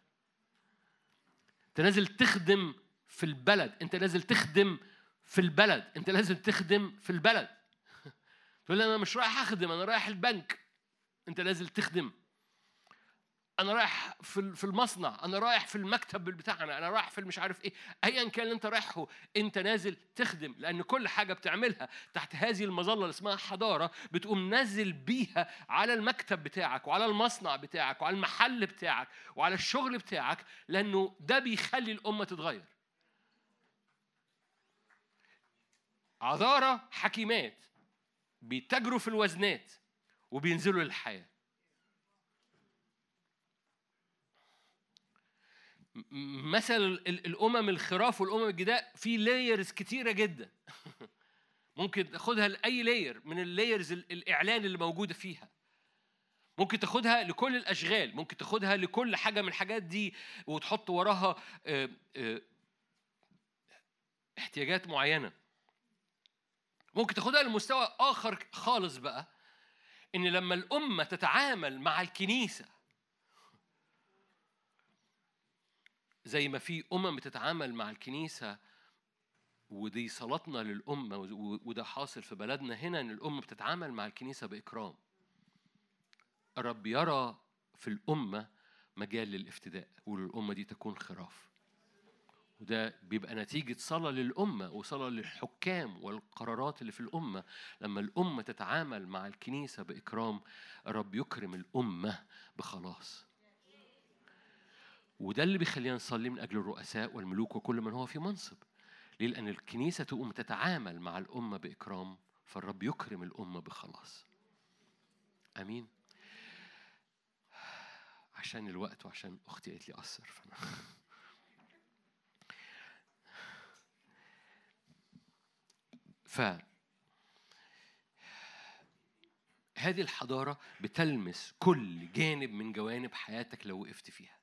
أنت نازل تخدم في البلد أنت نازل تخدم في البلد أنت لازم تخدم في البلد. تقول أنا مش رايح أخدم أنا رايح البنك. أنت لازم تخدم. أنا رايح في المصنع أنا رايح في المكتب بتاعنا أنا رايح في مش عارف إيه. ايا كان اللي أنت رايحه أنت نازل تخدم لأن كل حاجة بتعملها تحت هذه المظلة اللي اسمها حضارة بتقوم نازل بيها على المكتب بتاعك وعلى المصنع بتاعك وعلى المحل بتاعك وعلى الشغل بتاعك لأنه ده بيخلي الأمة تتغير. عذارى حكيمات بيتاجروا في الوزنات وبينزلوا للحياة. مثل ال- الأمم الخراف والأمم الجداء في layers كتيرة جدا. ممكن تاخدها لأي layer من ال layers ال- الإعلان اللي موجودة فيها. ممكن تاخدها لكل الأشغال ممكن تاخدها لكل حاجة من الحاجات دي وتحط وراها آه، آه، احتياجات معينة. ممكن تاخدها لمستوى آخر خالص بقى إن لما الأمة تتعامل مع الكنيسة زي ما في أمم بتتعامل مع الكنيسة ودي صلاتنا للأمة و- وده حاصل في بلدنا هنا إن الأمة بتتعامل مع الكنيسة بإكرام. الرب يرى في الأمة مجال للافتداء وللامه دي تكون خراف. وده بيبقى نتيجة صلاة للأمة وصلاة للحكام والقرارات اللي في الأمة. لما الأمة تتعامل مع الكنيسة بإكرام الرب يكرم الأمة بخلاص. وده اللي بيخلينا نصلي من أجل الرؤساء والملوك وكل من هو في منصب ليه؟ لأن الكنيسة تقوم تتعامل مع الأمة بإكرام فالرب يكرم الأمة بخلاص أمين عشان الوقت وعشان أختي قالت لي أثر فأنا ف هذه الحضارة بتلمس كل جانب من جوانب حياتك لو وقفت فيها.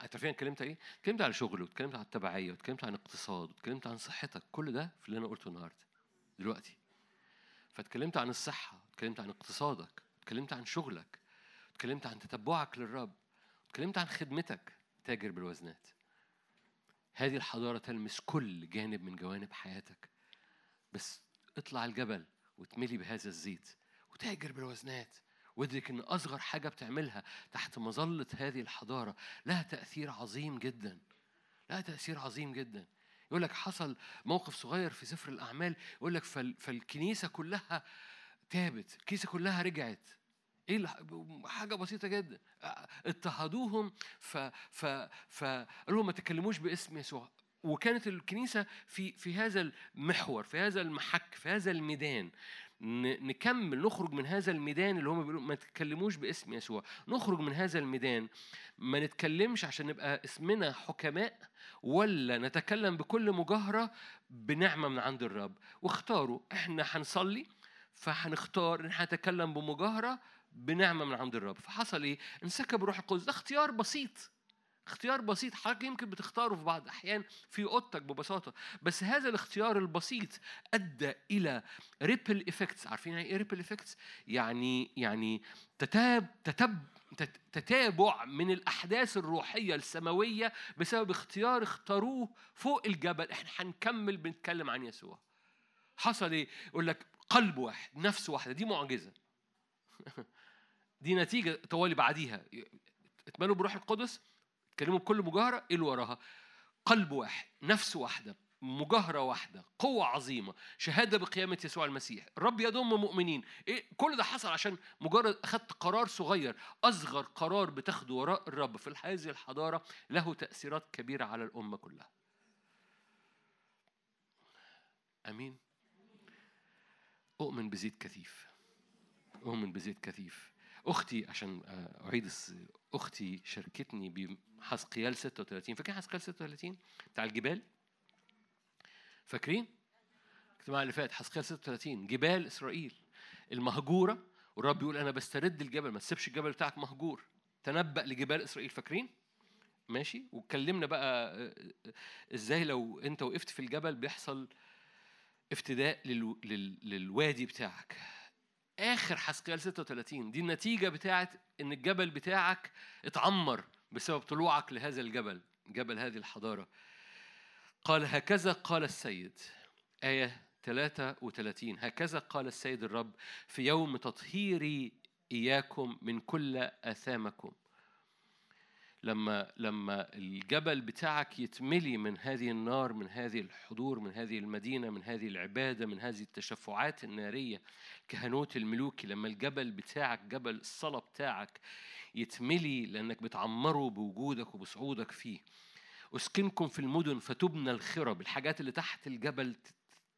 عارفين اتكلمت إيه؟ اتكلمت على شغل واتكلمت عن التبعية واتكلمت عن اقتصاد واتكلمت عن صحتك كل ده في اللي أنا قلته النهارده دلوقتي. فاتكلمت عن الصحة، اتكلمت عن اقتصادك، اتكلمت عن شغلك، اتكلمت عن تتبعك للرب، اتكلمت عن خدمتك تاجر بالوزنات. هذه الحضارة تلمس كل جانب من جوانب حياتك. بس اطلع الجبل وتملي بهذا الزيت وتاجر بالوزنات وادرك إن أصغر حاجة بتعملها تحت مظلة هذه الحضارة لها تأثير عظيم جدا. لها تأثير عظيم جدا. يقول لك حصل موقف صغير في سفر الأعمال. يقول لك فال فالكنيسة كلها تابت الكنيسة كلها رجعت. إيه حاجة بسيطة جدا. اضطهدوهم. ف ف فقالوا ما تكلموش باسم يسوع. وكانت الكنيسة في في هذا المحور في هذا المحك في هذا الميدان. نكمل نخرج من هذا الميدان اللي هم بيقولوا ما تتكلموش باسم يسوع. نخرج من هذا الميدان ما نتكلمش عشان نبقى اسمنا حكماء ولا نتكلم بكل مجاهرة بنعمة من عند الرب. واختاروا إحنا هنصلي فهنختار إن إحنا نتكلم بمجاهرة بنعمة من عند الرب. فحصل إيه؟ انسكب روح القدس. ده اختيار بسيط. اختيار بسيط حضرتك يمكن بتختاره في بعض الأحيان في أوضتك ببساطة بس هذا الاختيار البسيط أدى إلى ripple effects عارفين يعني إيه ripple effects يعني يعني تتاب تتب تت- تتابع من الأحداث الروحية السماوية بسبب اختيار اختاروه فوق الجبل. إحنا هنكمل بنتكلم عن يسوع. حصل إيه؟ يقول لك قلب واحد نفس واحدة دي معجزة. دي نتيجة طوالي بعديها. اتملوا بروح القدس؟ اتكلموا بكل مجاهرة إيه اللي وراها؟ قلب واحد نفس واحدة مجاهرة واحدة قوة عظيمة شهادة بقيامة يسوع المسيح الرب يضم مؤمنين. إيه كل ده حصل عشان مجرد أخذت قرار صغير أصغر قرار بتاخده وراء الرب في هذه الحضارة له تأثيرات كبيرة على الأمة كلها. أمين. أؤمن بزيت كثيف. أؤمن بزيت كثيف. أختي عشان أعيد أختي شاركتني بحسقيال 36 فاكرين حسقيال 36 بتاع الجبال فاكرين؟ الاجتماع اللي فات حسقيال 36 جبال إسرائيل المهجورة والرب يقول أنا بسترد الجبل ما تسيبش الجبل بتاعك مهجور تنبأ لجبال إسرائيل فاكرين؟ ماشي واتكلمنا بقى آه، إزاي لو أنت وقفت في الجبل بيحصل افتداء للو... لل... للوادي بتاعك آخر حسقيال 36 دي النتيجة بتاعت إن الجبل بتاعك اتعمر بسبب طلوعك لهذا الجبل جبل هذه الحضارة. قال هكذا قال السيد. آية 33 هكذا قال السيد الرب في يوم تطهيري إياكم من كل آثامكم. لما لما الجبل بتاعك يتملي من هذه النار من هذه الحضور من هذه المدينة من هذه العبادة من هذه التشفعات النارية كهنوت الملوكي لما الجبل بتاعك جبل الصلاة بتاعك يتملي لأنك بتعمره بوجودك وبصعودك فيه. أسكنكم في المدن فتبنى الخرب. الحاجات اللي تحت الجبل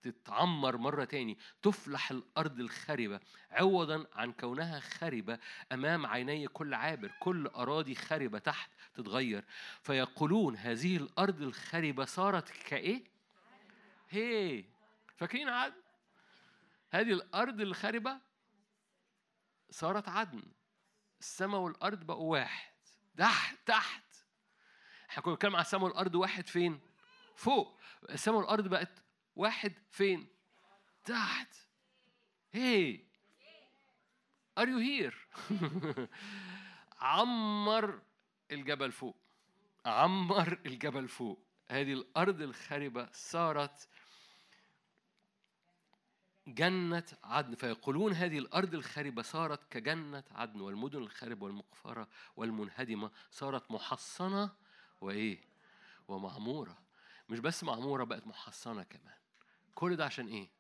تتعمر مرة تاني تفلح الأرض الخربة عوضا عن كونها خربة أمام عيني كل عابر كل أراضي خربة تحت تتغير. فيقولون هذه الأرض الخربة صارت كإيه؟ هي. فاكرين عدن؟ هذه الأرض الخربة صارت عدن. السماء والأرض بقوا واحد. تحت تحت. إحنا كنا بنتكلم على السماء والأرض واحد فين؟ فوق. السماء والأرض بقت واحد فين؟ تحت. here you hear عمر الجبل فوق. عمر الجبل فوق. هذه الأرض الخربة صارت جنة عدن. فيقولون هذه الأرض الخربة صارت كجنة عدن والمدن الخربة والمقفرة والمنهدمة صارت محصنة وإيه؟ ومعمورة. مش بس معمورة بقت محصنة كمان. كل ده عشان إيه؟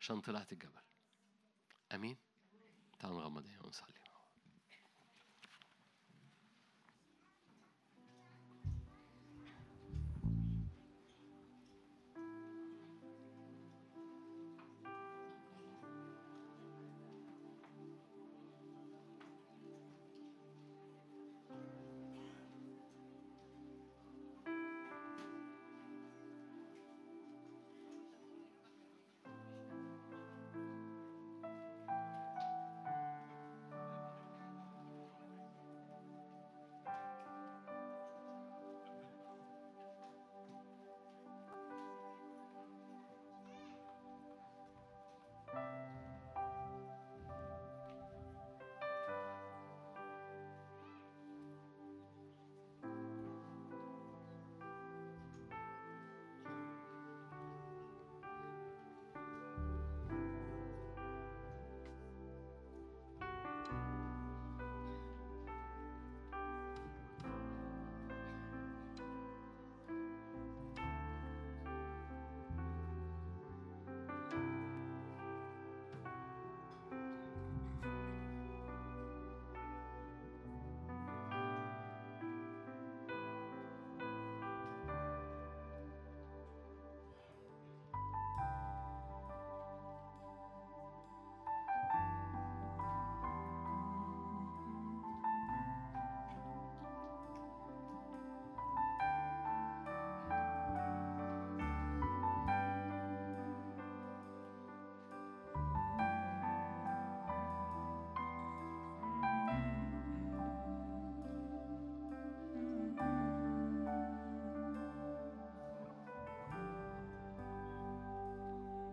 عشان طلعت الجبل أمين؟ تعالوا نغمض عينينا ونصلي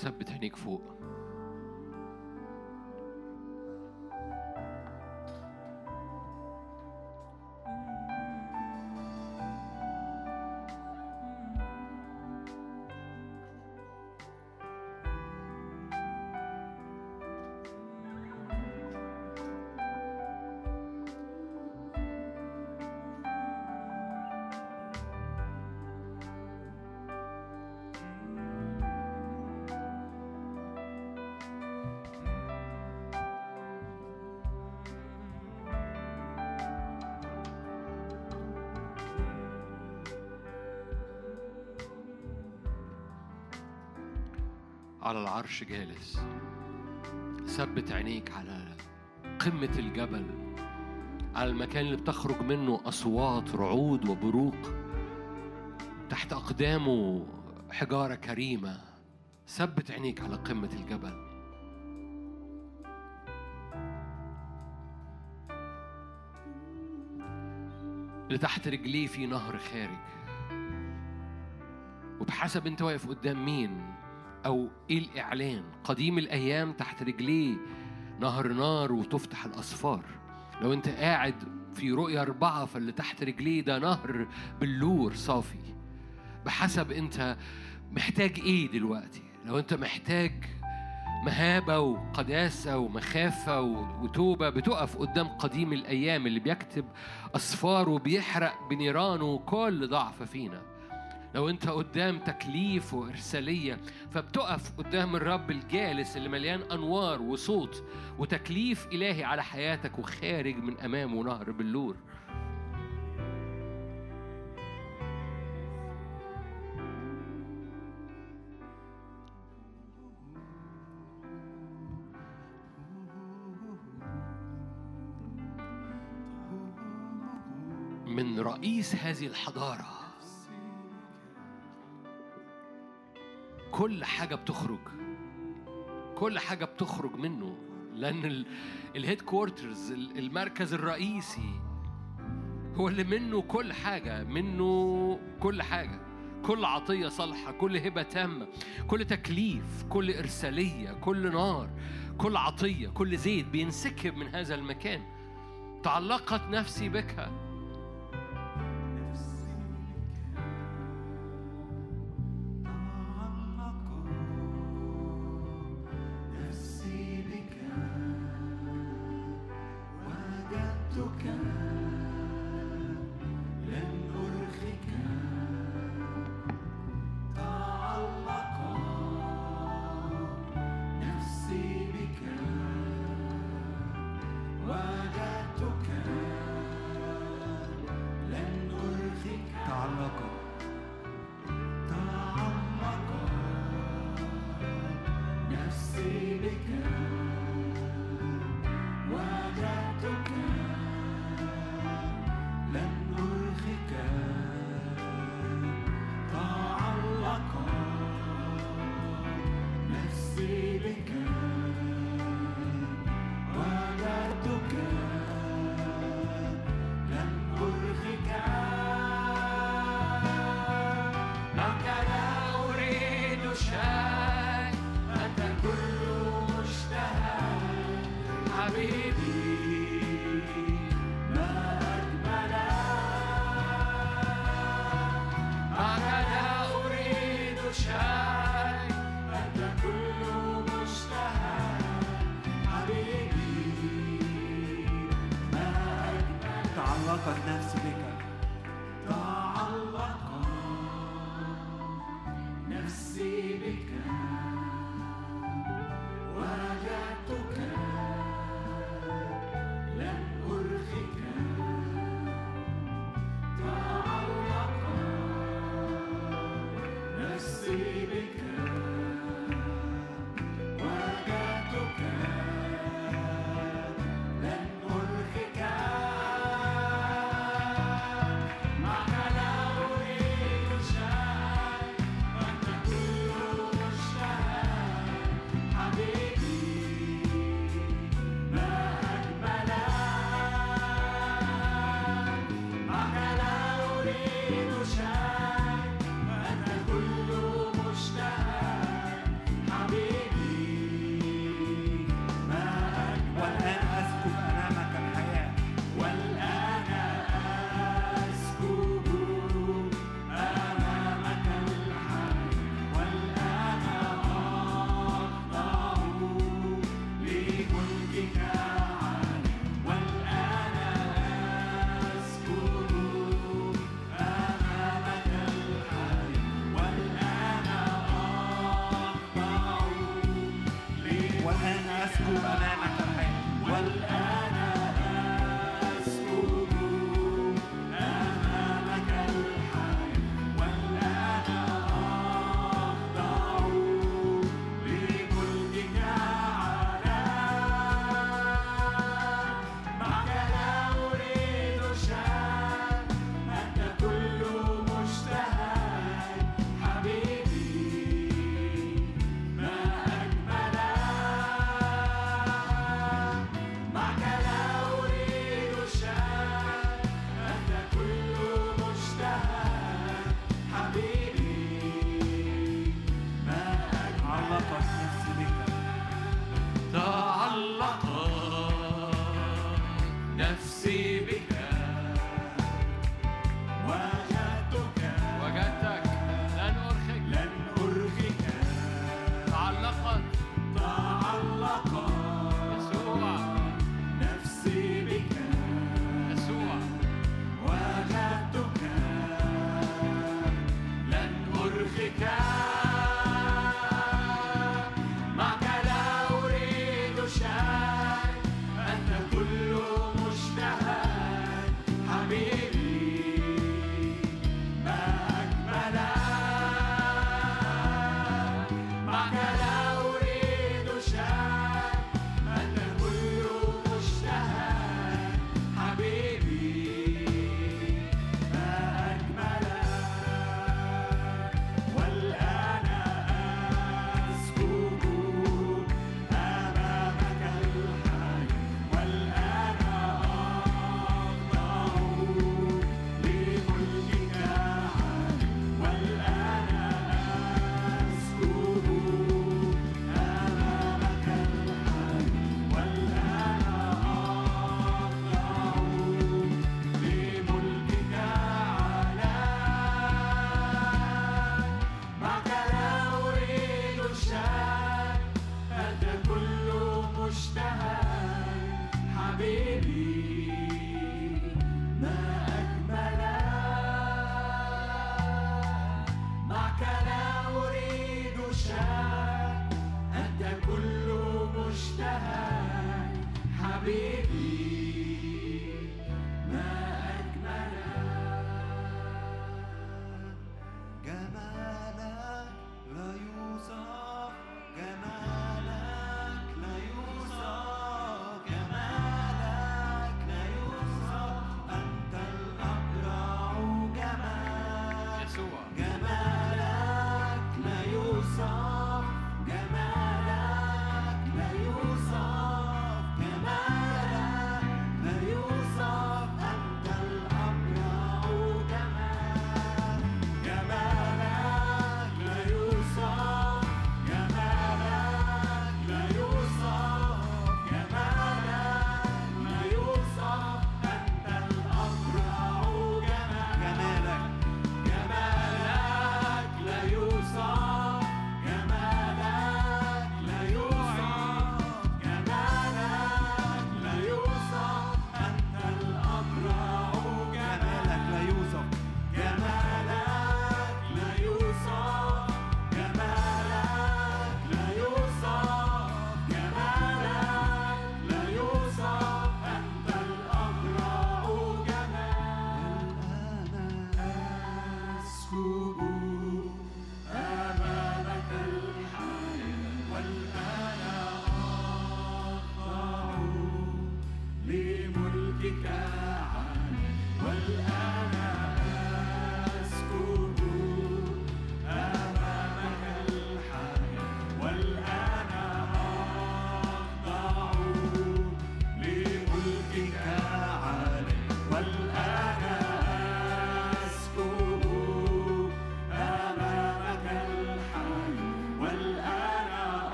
ثبت عينيك فوق. على العرش جالس. ثبت عينيك على قمة الجبل على المكان اللي بتخرج منه أصوات رعود وبروق. تحت أقدامه حجارة كريمة. ثبت عينيك على قمة الجبل. اللي تحت رجليه في نهر خارج. وبحسب أنت واقف قدام مين؟ أو إيه الإعلان؟ قديم الأيام تحت رجليه نهر نار وتفتح الاسفار لو أنت قاعد في رؤية أربعة فاللي تحت رجليه ده نهر بلور صافي. بحسب أنت محتاج إيه دلوقتي؟ لو أنت محتاج مهابة وقداسة ومخافة وتوبة بتقف قدام قديم الأيام اللي بيكتب أسفار وبيحرق بنيرانه كل ضعف فينا. لو انت قدام تكليف وإرسالية فبتقف قدام الرب الجالس اللي مليان أنوار وصوت وتكليف إلهي على حياتك وخارج من أمامه نهر باللور. من رئيس هذه الحضارة كل حاجة بتخرج. كل حاجة بتخرج منه لأن ال headquarters المركز الرئيسي هو اللي منه كل حاجة منه كل حاجة. كل عطية صالحة كل هبة تامة كل تكليف كل إرسالية كل نار كل عطية كل زيت بينسكب من هذا المكان. تعلقت نفسي بك.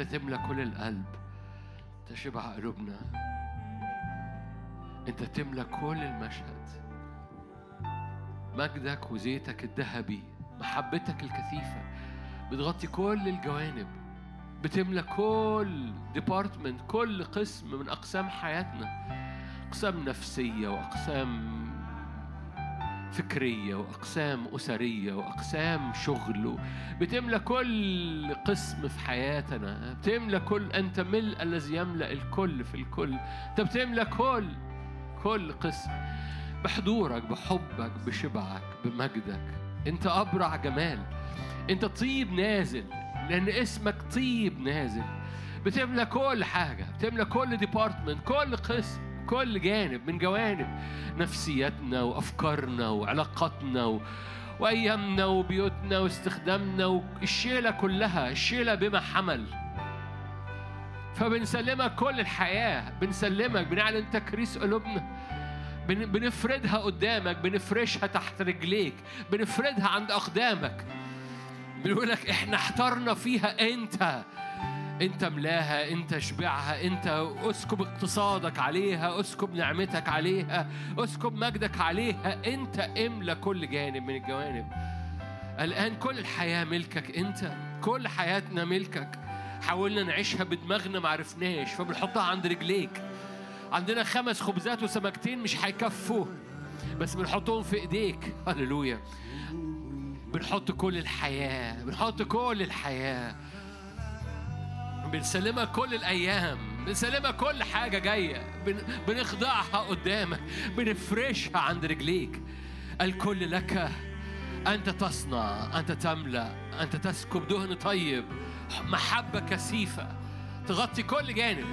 تملى كل القلب. تشبع قلوبنا. انت تملى كل المشهد. مجدك وزيتك الذهبي محبتك الكثيفة. بتغطي كل الجوانب. بتملى كل ديبارتمنت كل قسم من أقسام حياتنا. أقسام نفسية وأقسام فكرية وأقسام أسرية وأقسام شغل. بتملى كل قسم في حياتنا. بتملى كل أنت ملء الذي يملأ الكل في الكل. أنت بتملى كل كل قسم. بحضورك بحبك بشبعك بمجدك. أنت أبرع جمال. أنت طيب نازل لأن اسمك طيب نازل. بتملى كل حاجة. بتملى كل ديبارتمنت كل قسم. كل جانب من جوانب نفسيتنا وأفكارنا وعلاقاتنا و... وأيامنا وبيوتنا واستخدامنا والشيلة كلها الشيلة بما حمل. فبنسلمك كل الحياة بنسلمك بنعلن تكريس قلوبنا. بن- بنفردها قدامك بنفرشها تحت رجليك بنفردها عند أقدامك. بنقول لك إحنا احترنا فيها أنت. انت ملاها انت اشبعها انت اسكب اقتصادك عليها اسكب نعمتك عليها اسكب مجدك عليها. انت املى كل جانب من الجوانب. الآن كل الحياة ملكك انت كل حياتنا ملكك. حاولنا نعيشها بدماغنا ما عرفناش فبنحطها عند رجليك. عندنا خمس خبزات وسمكتين مش هيكفوا بس بنحطهم في ايديك. هللويا. بنحط كل الحياة بنحط كل الحياة. بنسلمك كل الأيام بنسلمك كل حاجة جاية بن... بنخضعها قدامك بنفرشها عند رجليك. الكل لك أنت تصنع أنت تملأ أنت تسكب دهن طيب محبة كثيفة تغطي كل جانب.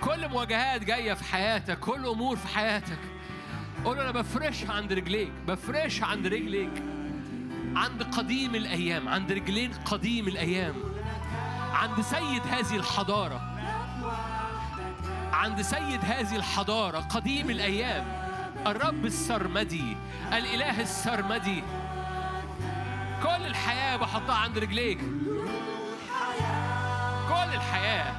كل مواجهات جاية في حياتك كل أمور في حياتك. قول أنا بفرشها عند رجليك بفرشها عند رجليك. عند قديم الأيام عند رجلين قديم الأيام. عند سيد هذه الحضارة. عند سيد هذه الحضارة قديم الأيام. الرب السرمدي الإله السرمدي. كل الحياة بحطها عند رجليك. كل الحياة.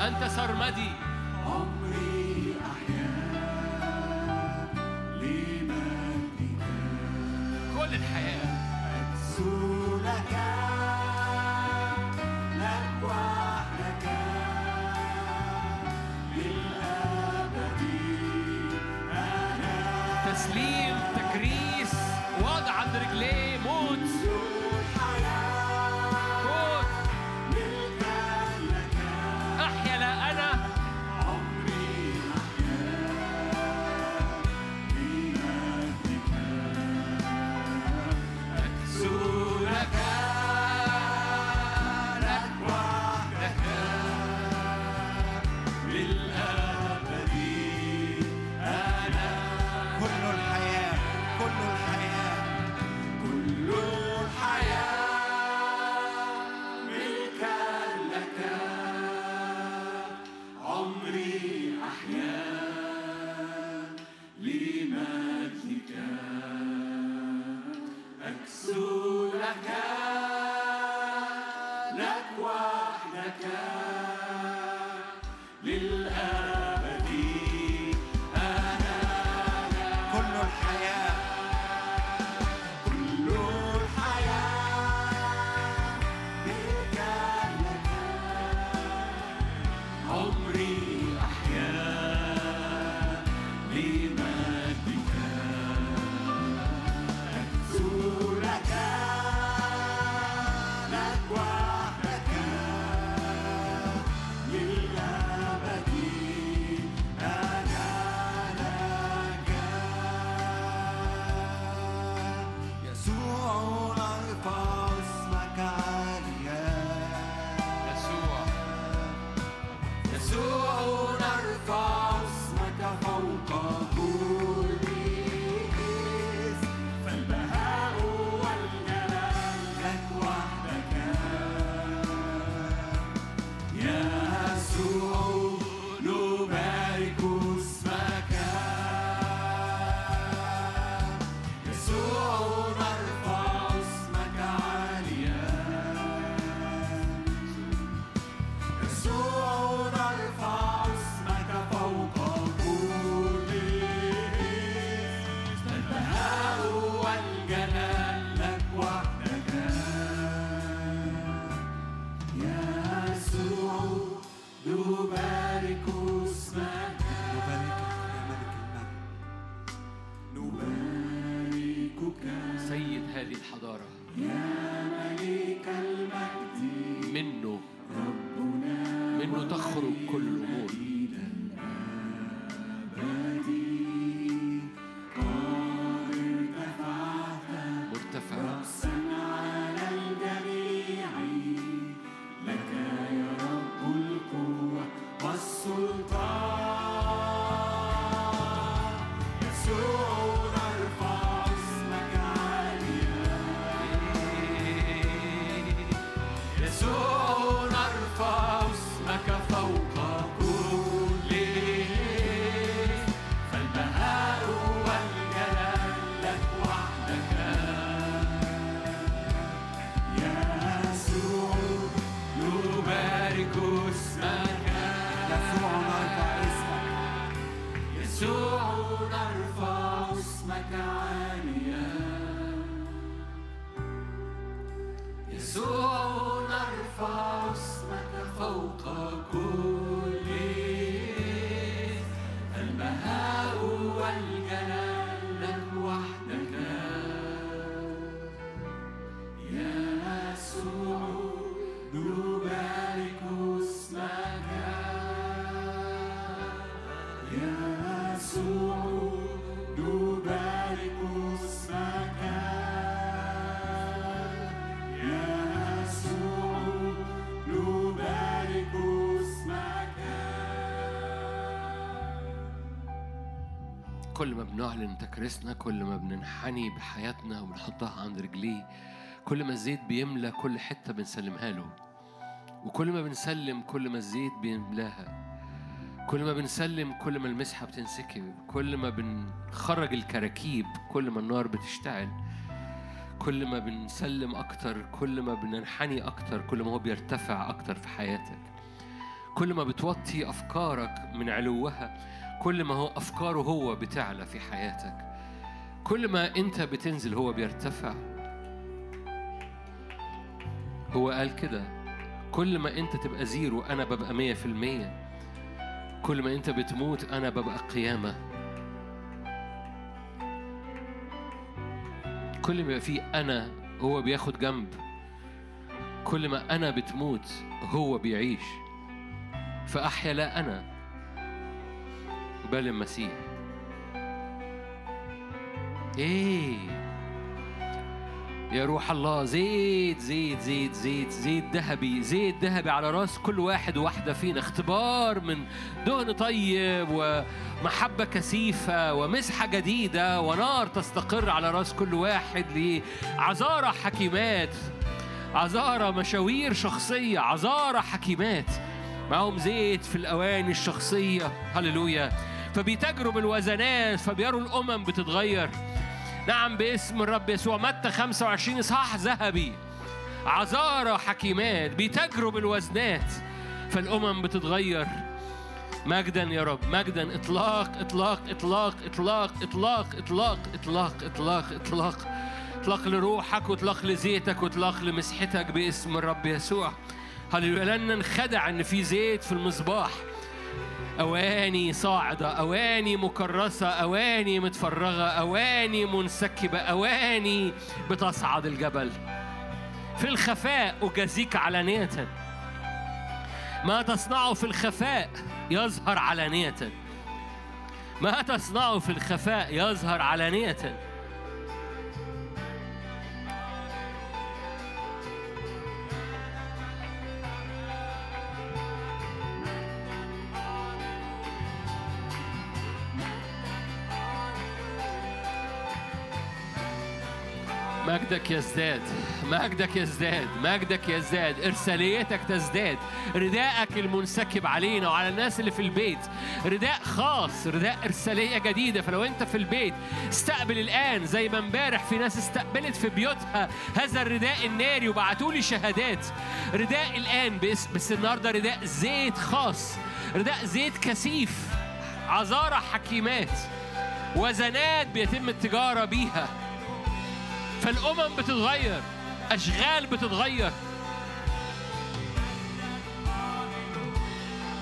أنت سرمدي. عمري كل الحياة. بنعلن تكريسنا كل ما بننحني بحياتنا وبنحطها عند رجليه كل ما الزيت بيملى كل حتة بنسلمها له وكل ما بنسلم كل ما الزيت بيملاها كل ما بنسلم كل ما المسحة بتنسكب كل ما بنخرج الكراكيب كل ما النار بتشتعل كل ما بنسلم أكتر كل ما بننحني أكتر كل ما هو بيرتفع أكتر في حياتك كل ما بتوطي أفكارك من علوها كل ما هو أفكاره هو بتعلى في حياتك. كل ما أنت بتنزل هو بيرتفع. هو قال كده كل ما أنت تبقى زيرو أنا ببقى مية في المية. كل ما أنت بتموت أنا ببقى قيامة. كل ما يبقى فيه أنا هو بياخد جنب. كل ما أنا بتموت هو بيعيش. فأحيا لا أنا. بل المسيح. إيه. يا روح الله زيت زيت زيت زيت زيت ذهبي زيت ذهبي على راس كل واحد وواحدة فينا. اختبار من دهن طيب ومحبة كثيفة ومسحة جديدة ونار تستقر على راس كل واحد لعذارى حكيمات عذارى مشاوير شخصية عذارى حكيمات. معاهم زيت في الأواني الشخصية. هللويا. فبيتاجروا بالوزنات فبيروا الأمم بتتغير. نعم باسم الرب يسوع متى 25 إصحاح ذهبي. عذارى حكيمات بيتاجروا بالوزنات فالأمم بتتغير. مجدا يا رب مجدا إطلاق إطلاق إطلاق إطلاق إطلاق إطلاق إطلاق إطلاق إطلاق. إطلاق لروحك وإطلاق لزيتك وإطلاق لمسحتك باسم الرب يسوع. هللويا لن ننخدع إن في زيت في المصباح. أواني صاعدة أواني مكرسة أواني متفرغة أواني منسكبة أواني بتصعد الجبل. في الخفاء أجازيك علانية. ما تصنعه في الخفاء يظهر علانية. ما تصنعه في الخفاء يظهر علانية. مجدك يزداد مجدك يزداد مجدك يزداد إرساليتك تزداد رداءك المنسكب علينا وعلى الناس اللي في البيت رداء خاص رداء إرسالية جديدة. فلو أنت في البيت استقبل الآن زي ما امبارح في ناس استقبلت في بيوتها هذا الرداء الناري وبعتوا لي شهادات. رداء الآن بس, بس النهارده رداء زيت خاص رداء زيت كثيف عذارى حكيمات وزنات بيتم التجارة بيها. فالأمم بتتغير أشغال بتتغير.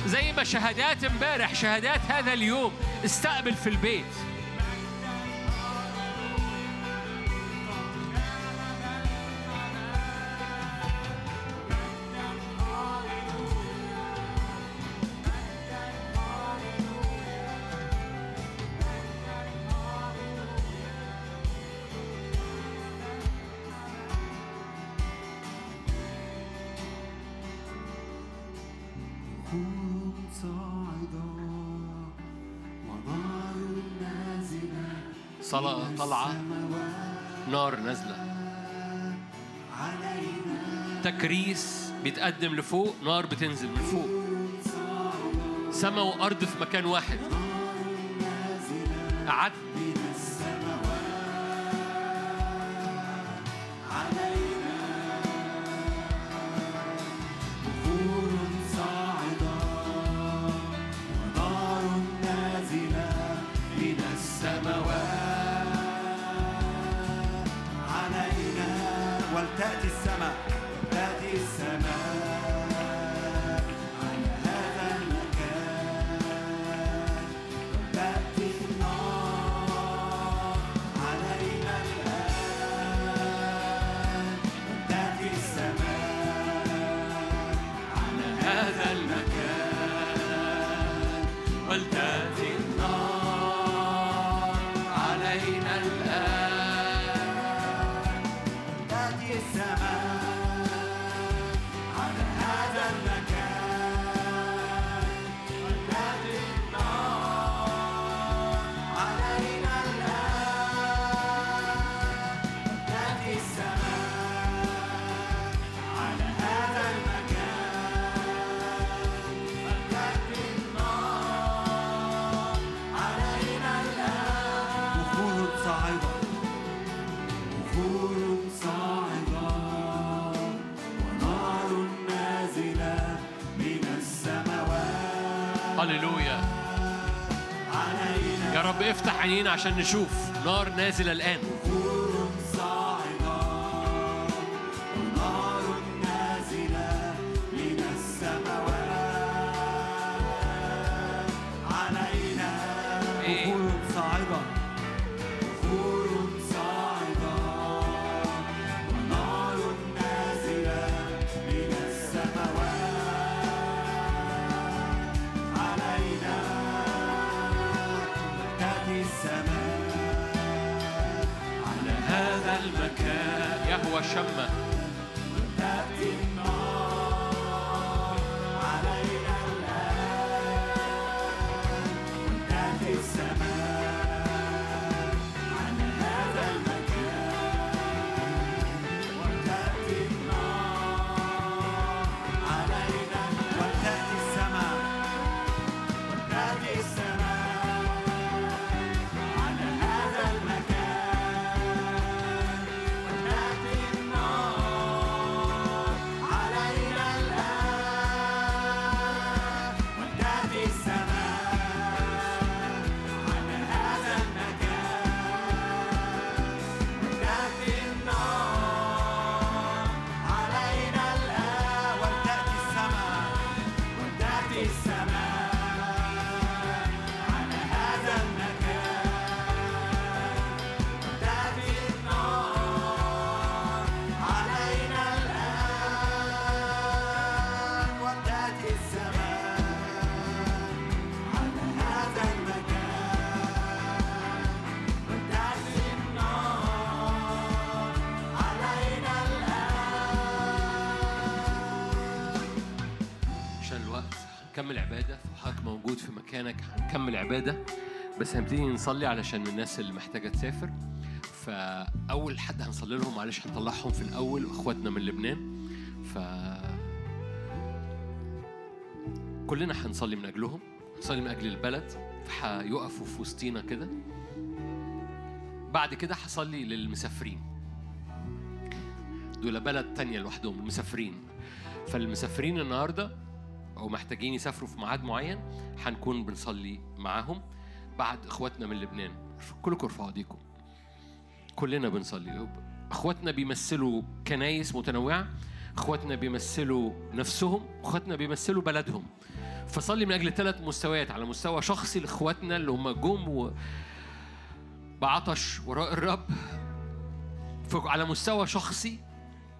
زي ما شهادات امبارح شهادات هذا اليوم استقبل في البيت. طالعة نار نازلة. تكريس بيتقدم لفوق نار بتنزل من فوق. سما وأرض في مكان واحد. عشان نشوف. نار نازلة الآن. هنكمل عبادة وحضرتك موجود في مكانك هنكمل عبادة. بس هنبتدي نصلي علشان الناس اللي محتاجة تسافر. فأول حد هنصلي لهم معلش هنطلعهم في الأول إخواتنا من لبنان. ف كلنا هنصلي من أجلهم هنصلي من أجل البلد. فهيقفوا في وسطينا كده. بعد كده هصلي للمسافرين. دول بلد تانية لوحدهم المسافرين. فالمسافرين النهارده أو محتاجين يسافروا في ميعاد معين هنكون بنصلي معاهم بعد إخواتنا من لبنان. كلكم ارفعوا ايديكم. كلنا بنصلي. إخواتنا بيمثلوا كنايس متنوعة إخواتنا بيمثلوا نفسهم إخواتنا بيمثلوا بلدهم. فصلي من أجل ثلاث مستويات على مستوى شخصي لإخواتنا اللي هم جم و... بعطش وراء الرب. على مستوى شخصي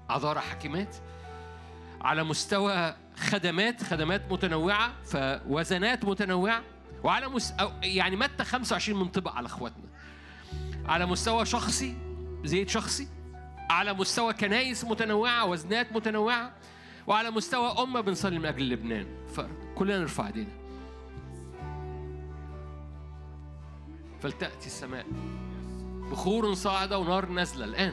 عذارى حكيمات. على مستوى خدمات خدمات متنوعة فوزنات متنوعة وعلى مس... يعني متى 25 منطبق على أخواتنا. على مستوى شخصي زيت شخصي. على مستوى كنايس متنوعة وزنات متنوعة. وعلى مستوى أمة بنصلي من أجل لبنان. ف... كلنا نرفع إيدينا. فلتأتي السماء. بخور صاعدة ونار نازلة الآن.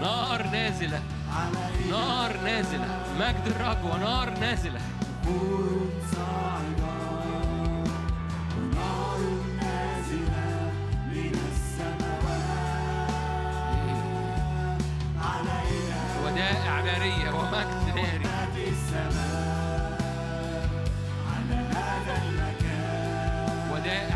نار نازلة. نار نازلة. مجد الرب ونار نازلة. ودائع نارية ومجد ناري ودائع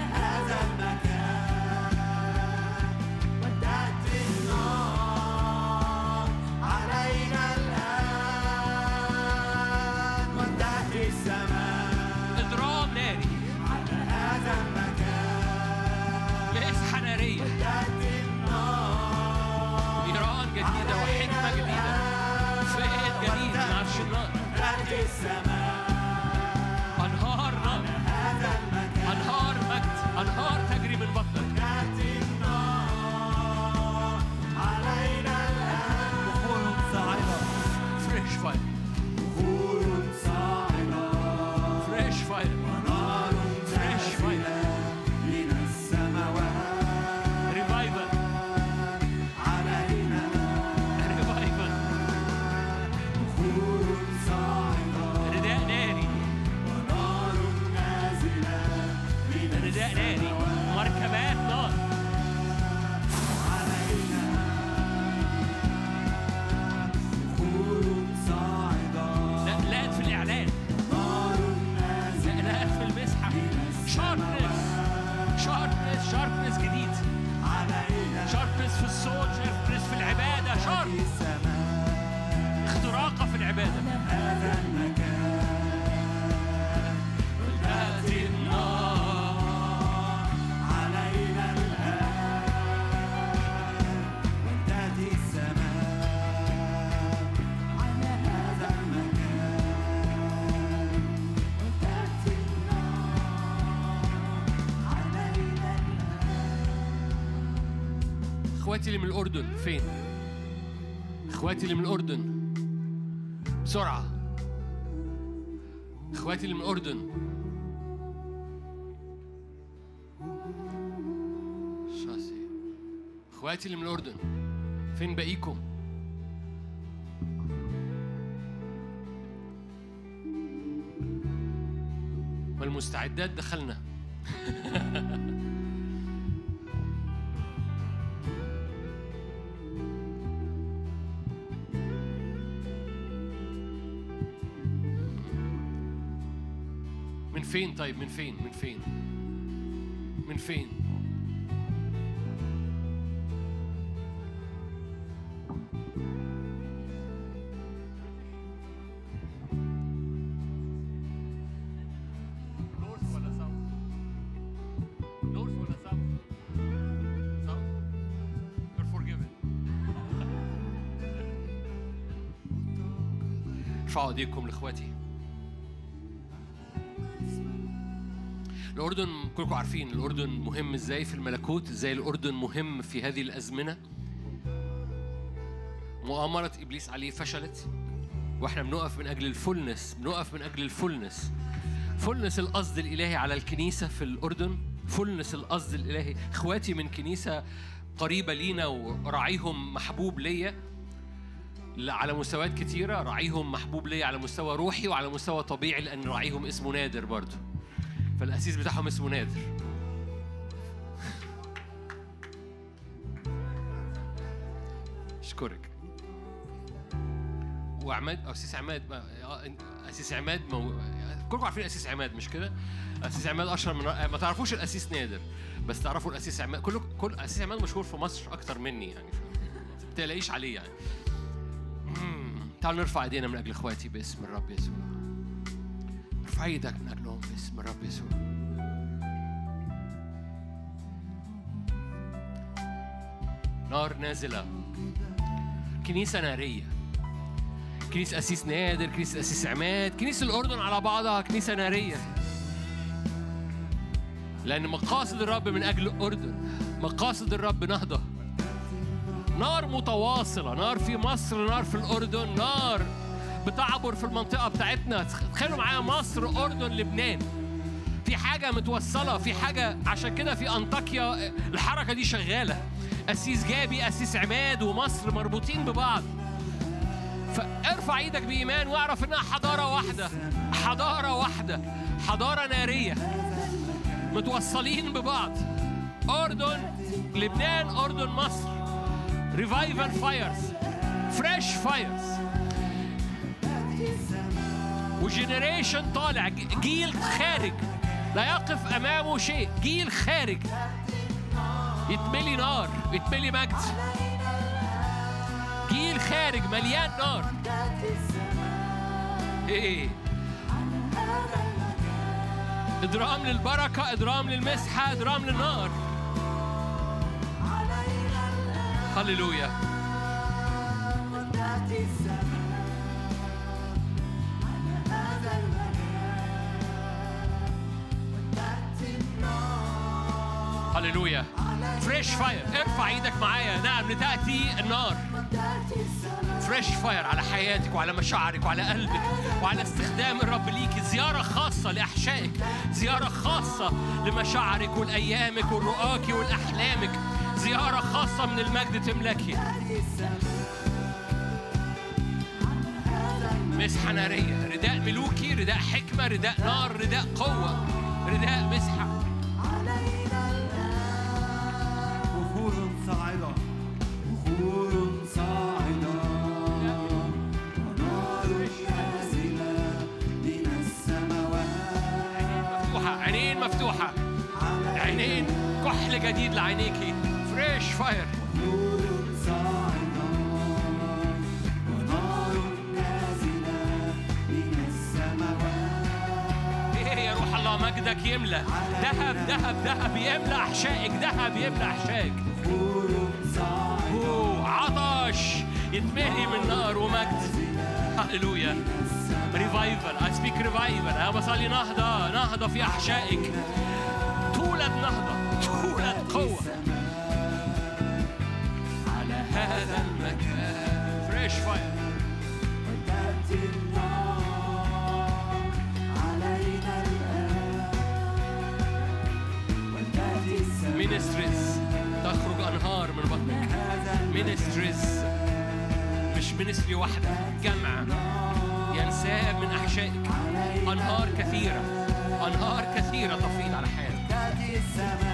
الأردن. فين؟ إخواتي اللي من الأردن. بسرعة. إخواتي اللي من الأردن. شاسي. إخواتي اللي من الأردن. فين باقيكم؟ ما المستعدات دخلنا. فين؟ طيب من فين؟ من فين؟ من فين؟ ارفعوا ايديكم لإخواتي. الأردن كلكم عارفين الأردن مهم إزاي في الملكوت إزاي الأردن مهم في هذه الأزمنة. مؤامرة إبليس عليه فشلت وإحنا بنقف من أجل ال fullness بنقف من أجل ال fullness. fullness القصد الإلهي على الكنيسة في الأردن fullness القصد الإلهي. إخواتي من كنيسة قريبة لينا وراعيهم محبوب ليا. على مستويات كتيرة راعيهم محبوب ليا على مستوى روحي وعلى مستوى طبيعي لأن راعيهم اسمه نادر برضه. فالأسيس بتاعهم اسمه نادر. أشكرك. وعماد أسيس عماد ما- آه، عماد مو... كلكم عارفين أسيس عماد مش كده؟ أسيس عماد أشهر من ما تعرفوش الأسيس نادر بس تعرفوا الأسيس عماد. كل كل أسيس عماد مشهور في مصر أكتر مني يعني ما تقلقيش عليه يعني. تعالوا نرفع إيدينا من أجل إخواتي باسم الرب يسوع. ارفع إيدك من اجلهم باسم الرب يسوع. نار نازلة. كنيسة نارية. كنيسة اسيس نادر كنيسة اسيس عماد كنيسة الأردن على بعضها كنيسة نارية. لأن مقاصد الرب من أجل الأردن مقاصد الرب نهضة. نار متواصلة نار في مصر نار في الأردن نار بتعبر في المنطقة بتاعتنا. تخيلوا معايا مصر أردن لبنان. في حاجة متوصلة في حاجة عشان كده في أنطاكيا الحركة دي شغالة. أسيس جابي أسيس عماد ومصر مربوطين ببعض. فارفع إيدك بإيمان واعرف إنها حضارة واحدة. حضارة واحدة. حضارة نارية. متوصلين ببعض. أردن لبنان أردن مصر. revival fires fresh fires و generation طالع جيل خارج. لا يقف أمامه شيء جيل خارج. يتملي نار يتملي مجد. جيل خارج مليان نار. إيه. إدرام للبركة إدرام للمسحة إدرام للنار. هللويا. هللويا فريش فاير ارفع إيدك معايا. نعم لتأتي النار. فريش فاير على حياتك وعلى مشاعرك وعلى قلبك وعلى استخدام الرب ليك. زيارة خاصة لأحشائك. زيارة خاصة لمشاعرك ولأيامك ولرؤاك ولأحلامك. زيارة خاصة من المجد تملكي. مسحة نارية. رداء ملوكي رداء حكمة رداء نار رداء قوة. رداء مسحة إيه يا روح الله مجدك يملى ذهب ذهب ذهب يملى أحشائك ذهب يملى أحشائك. عطش. يتملي من نار ومجد. هللويا. revival I speak revival أنا بصلي نهضة نهضة في أحشائك. تولد نهضة تولد قوة. ministries تخرج أنهار من بطنك. ministries مش ministry واحدة جمع. ينساب من أحشائك. أنهار كثيرة. أنهار كثيرة تفيض على حياتك.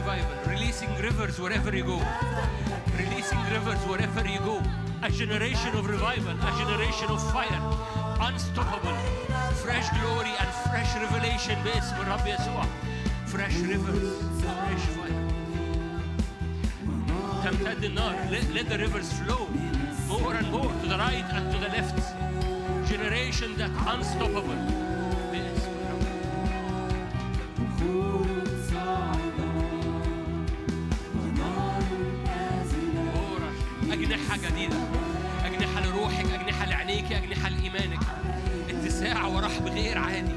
revival, releasing rivers wherever you go. Releasing rivers wherever you go. A generation of revival, a generation of fire, unstoppable. Fresh glory and fresh revelation باسم الرب يسوع. Fresh rivers, fresh fire. تمتد النار. Let, let the rivers flow more and more to the right and to the left. Generation that unstoppable. أجنحة جديدة. أجنحة لروحك أجنحة لعينيك أجنحة لإيمانك. اتساع ورحب غير عادي.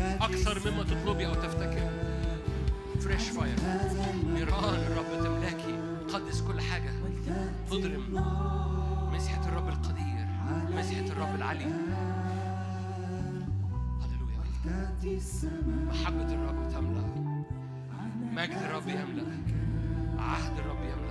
أكثر مما تطلبي أو تفتكر فريش فاير نيران الرب تملاكي قدس كل حاجة. تضرم مسحة الرب القدير. مسحة الرب العلي. هللويا. محبة الرب تملأ. مجد الرب يملأ. عهد الرب يملأ.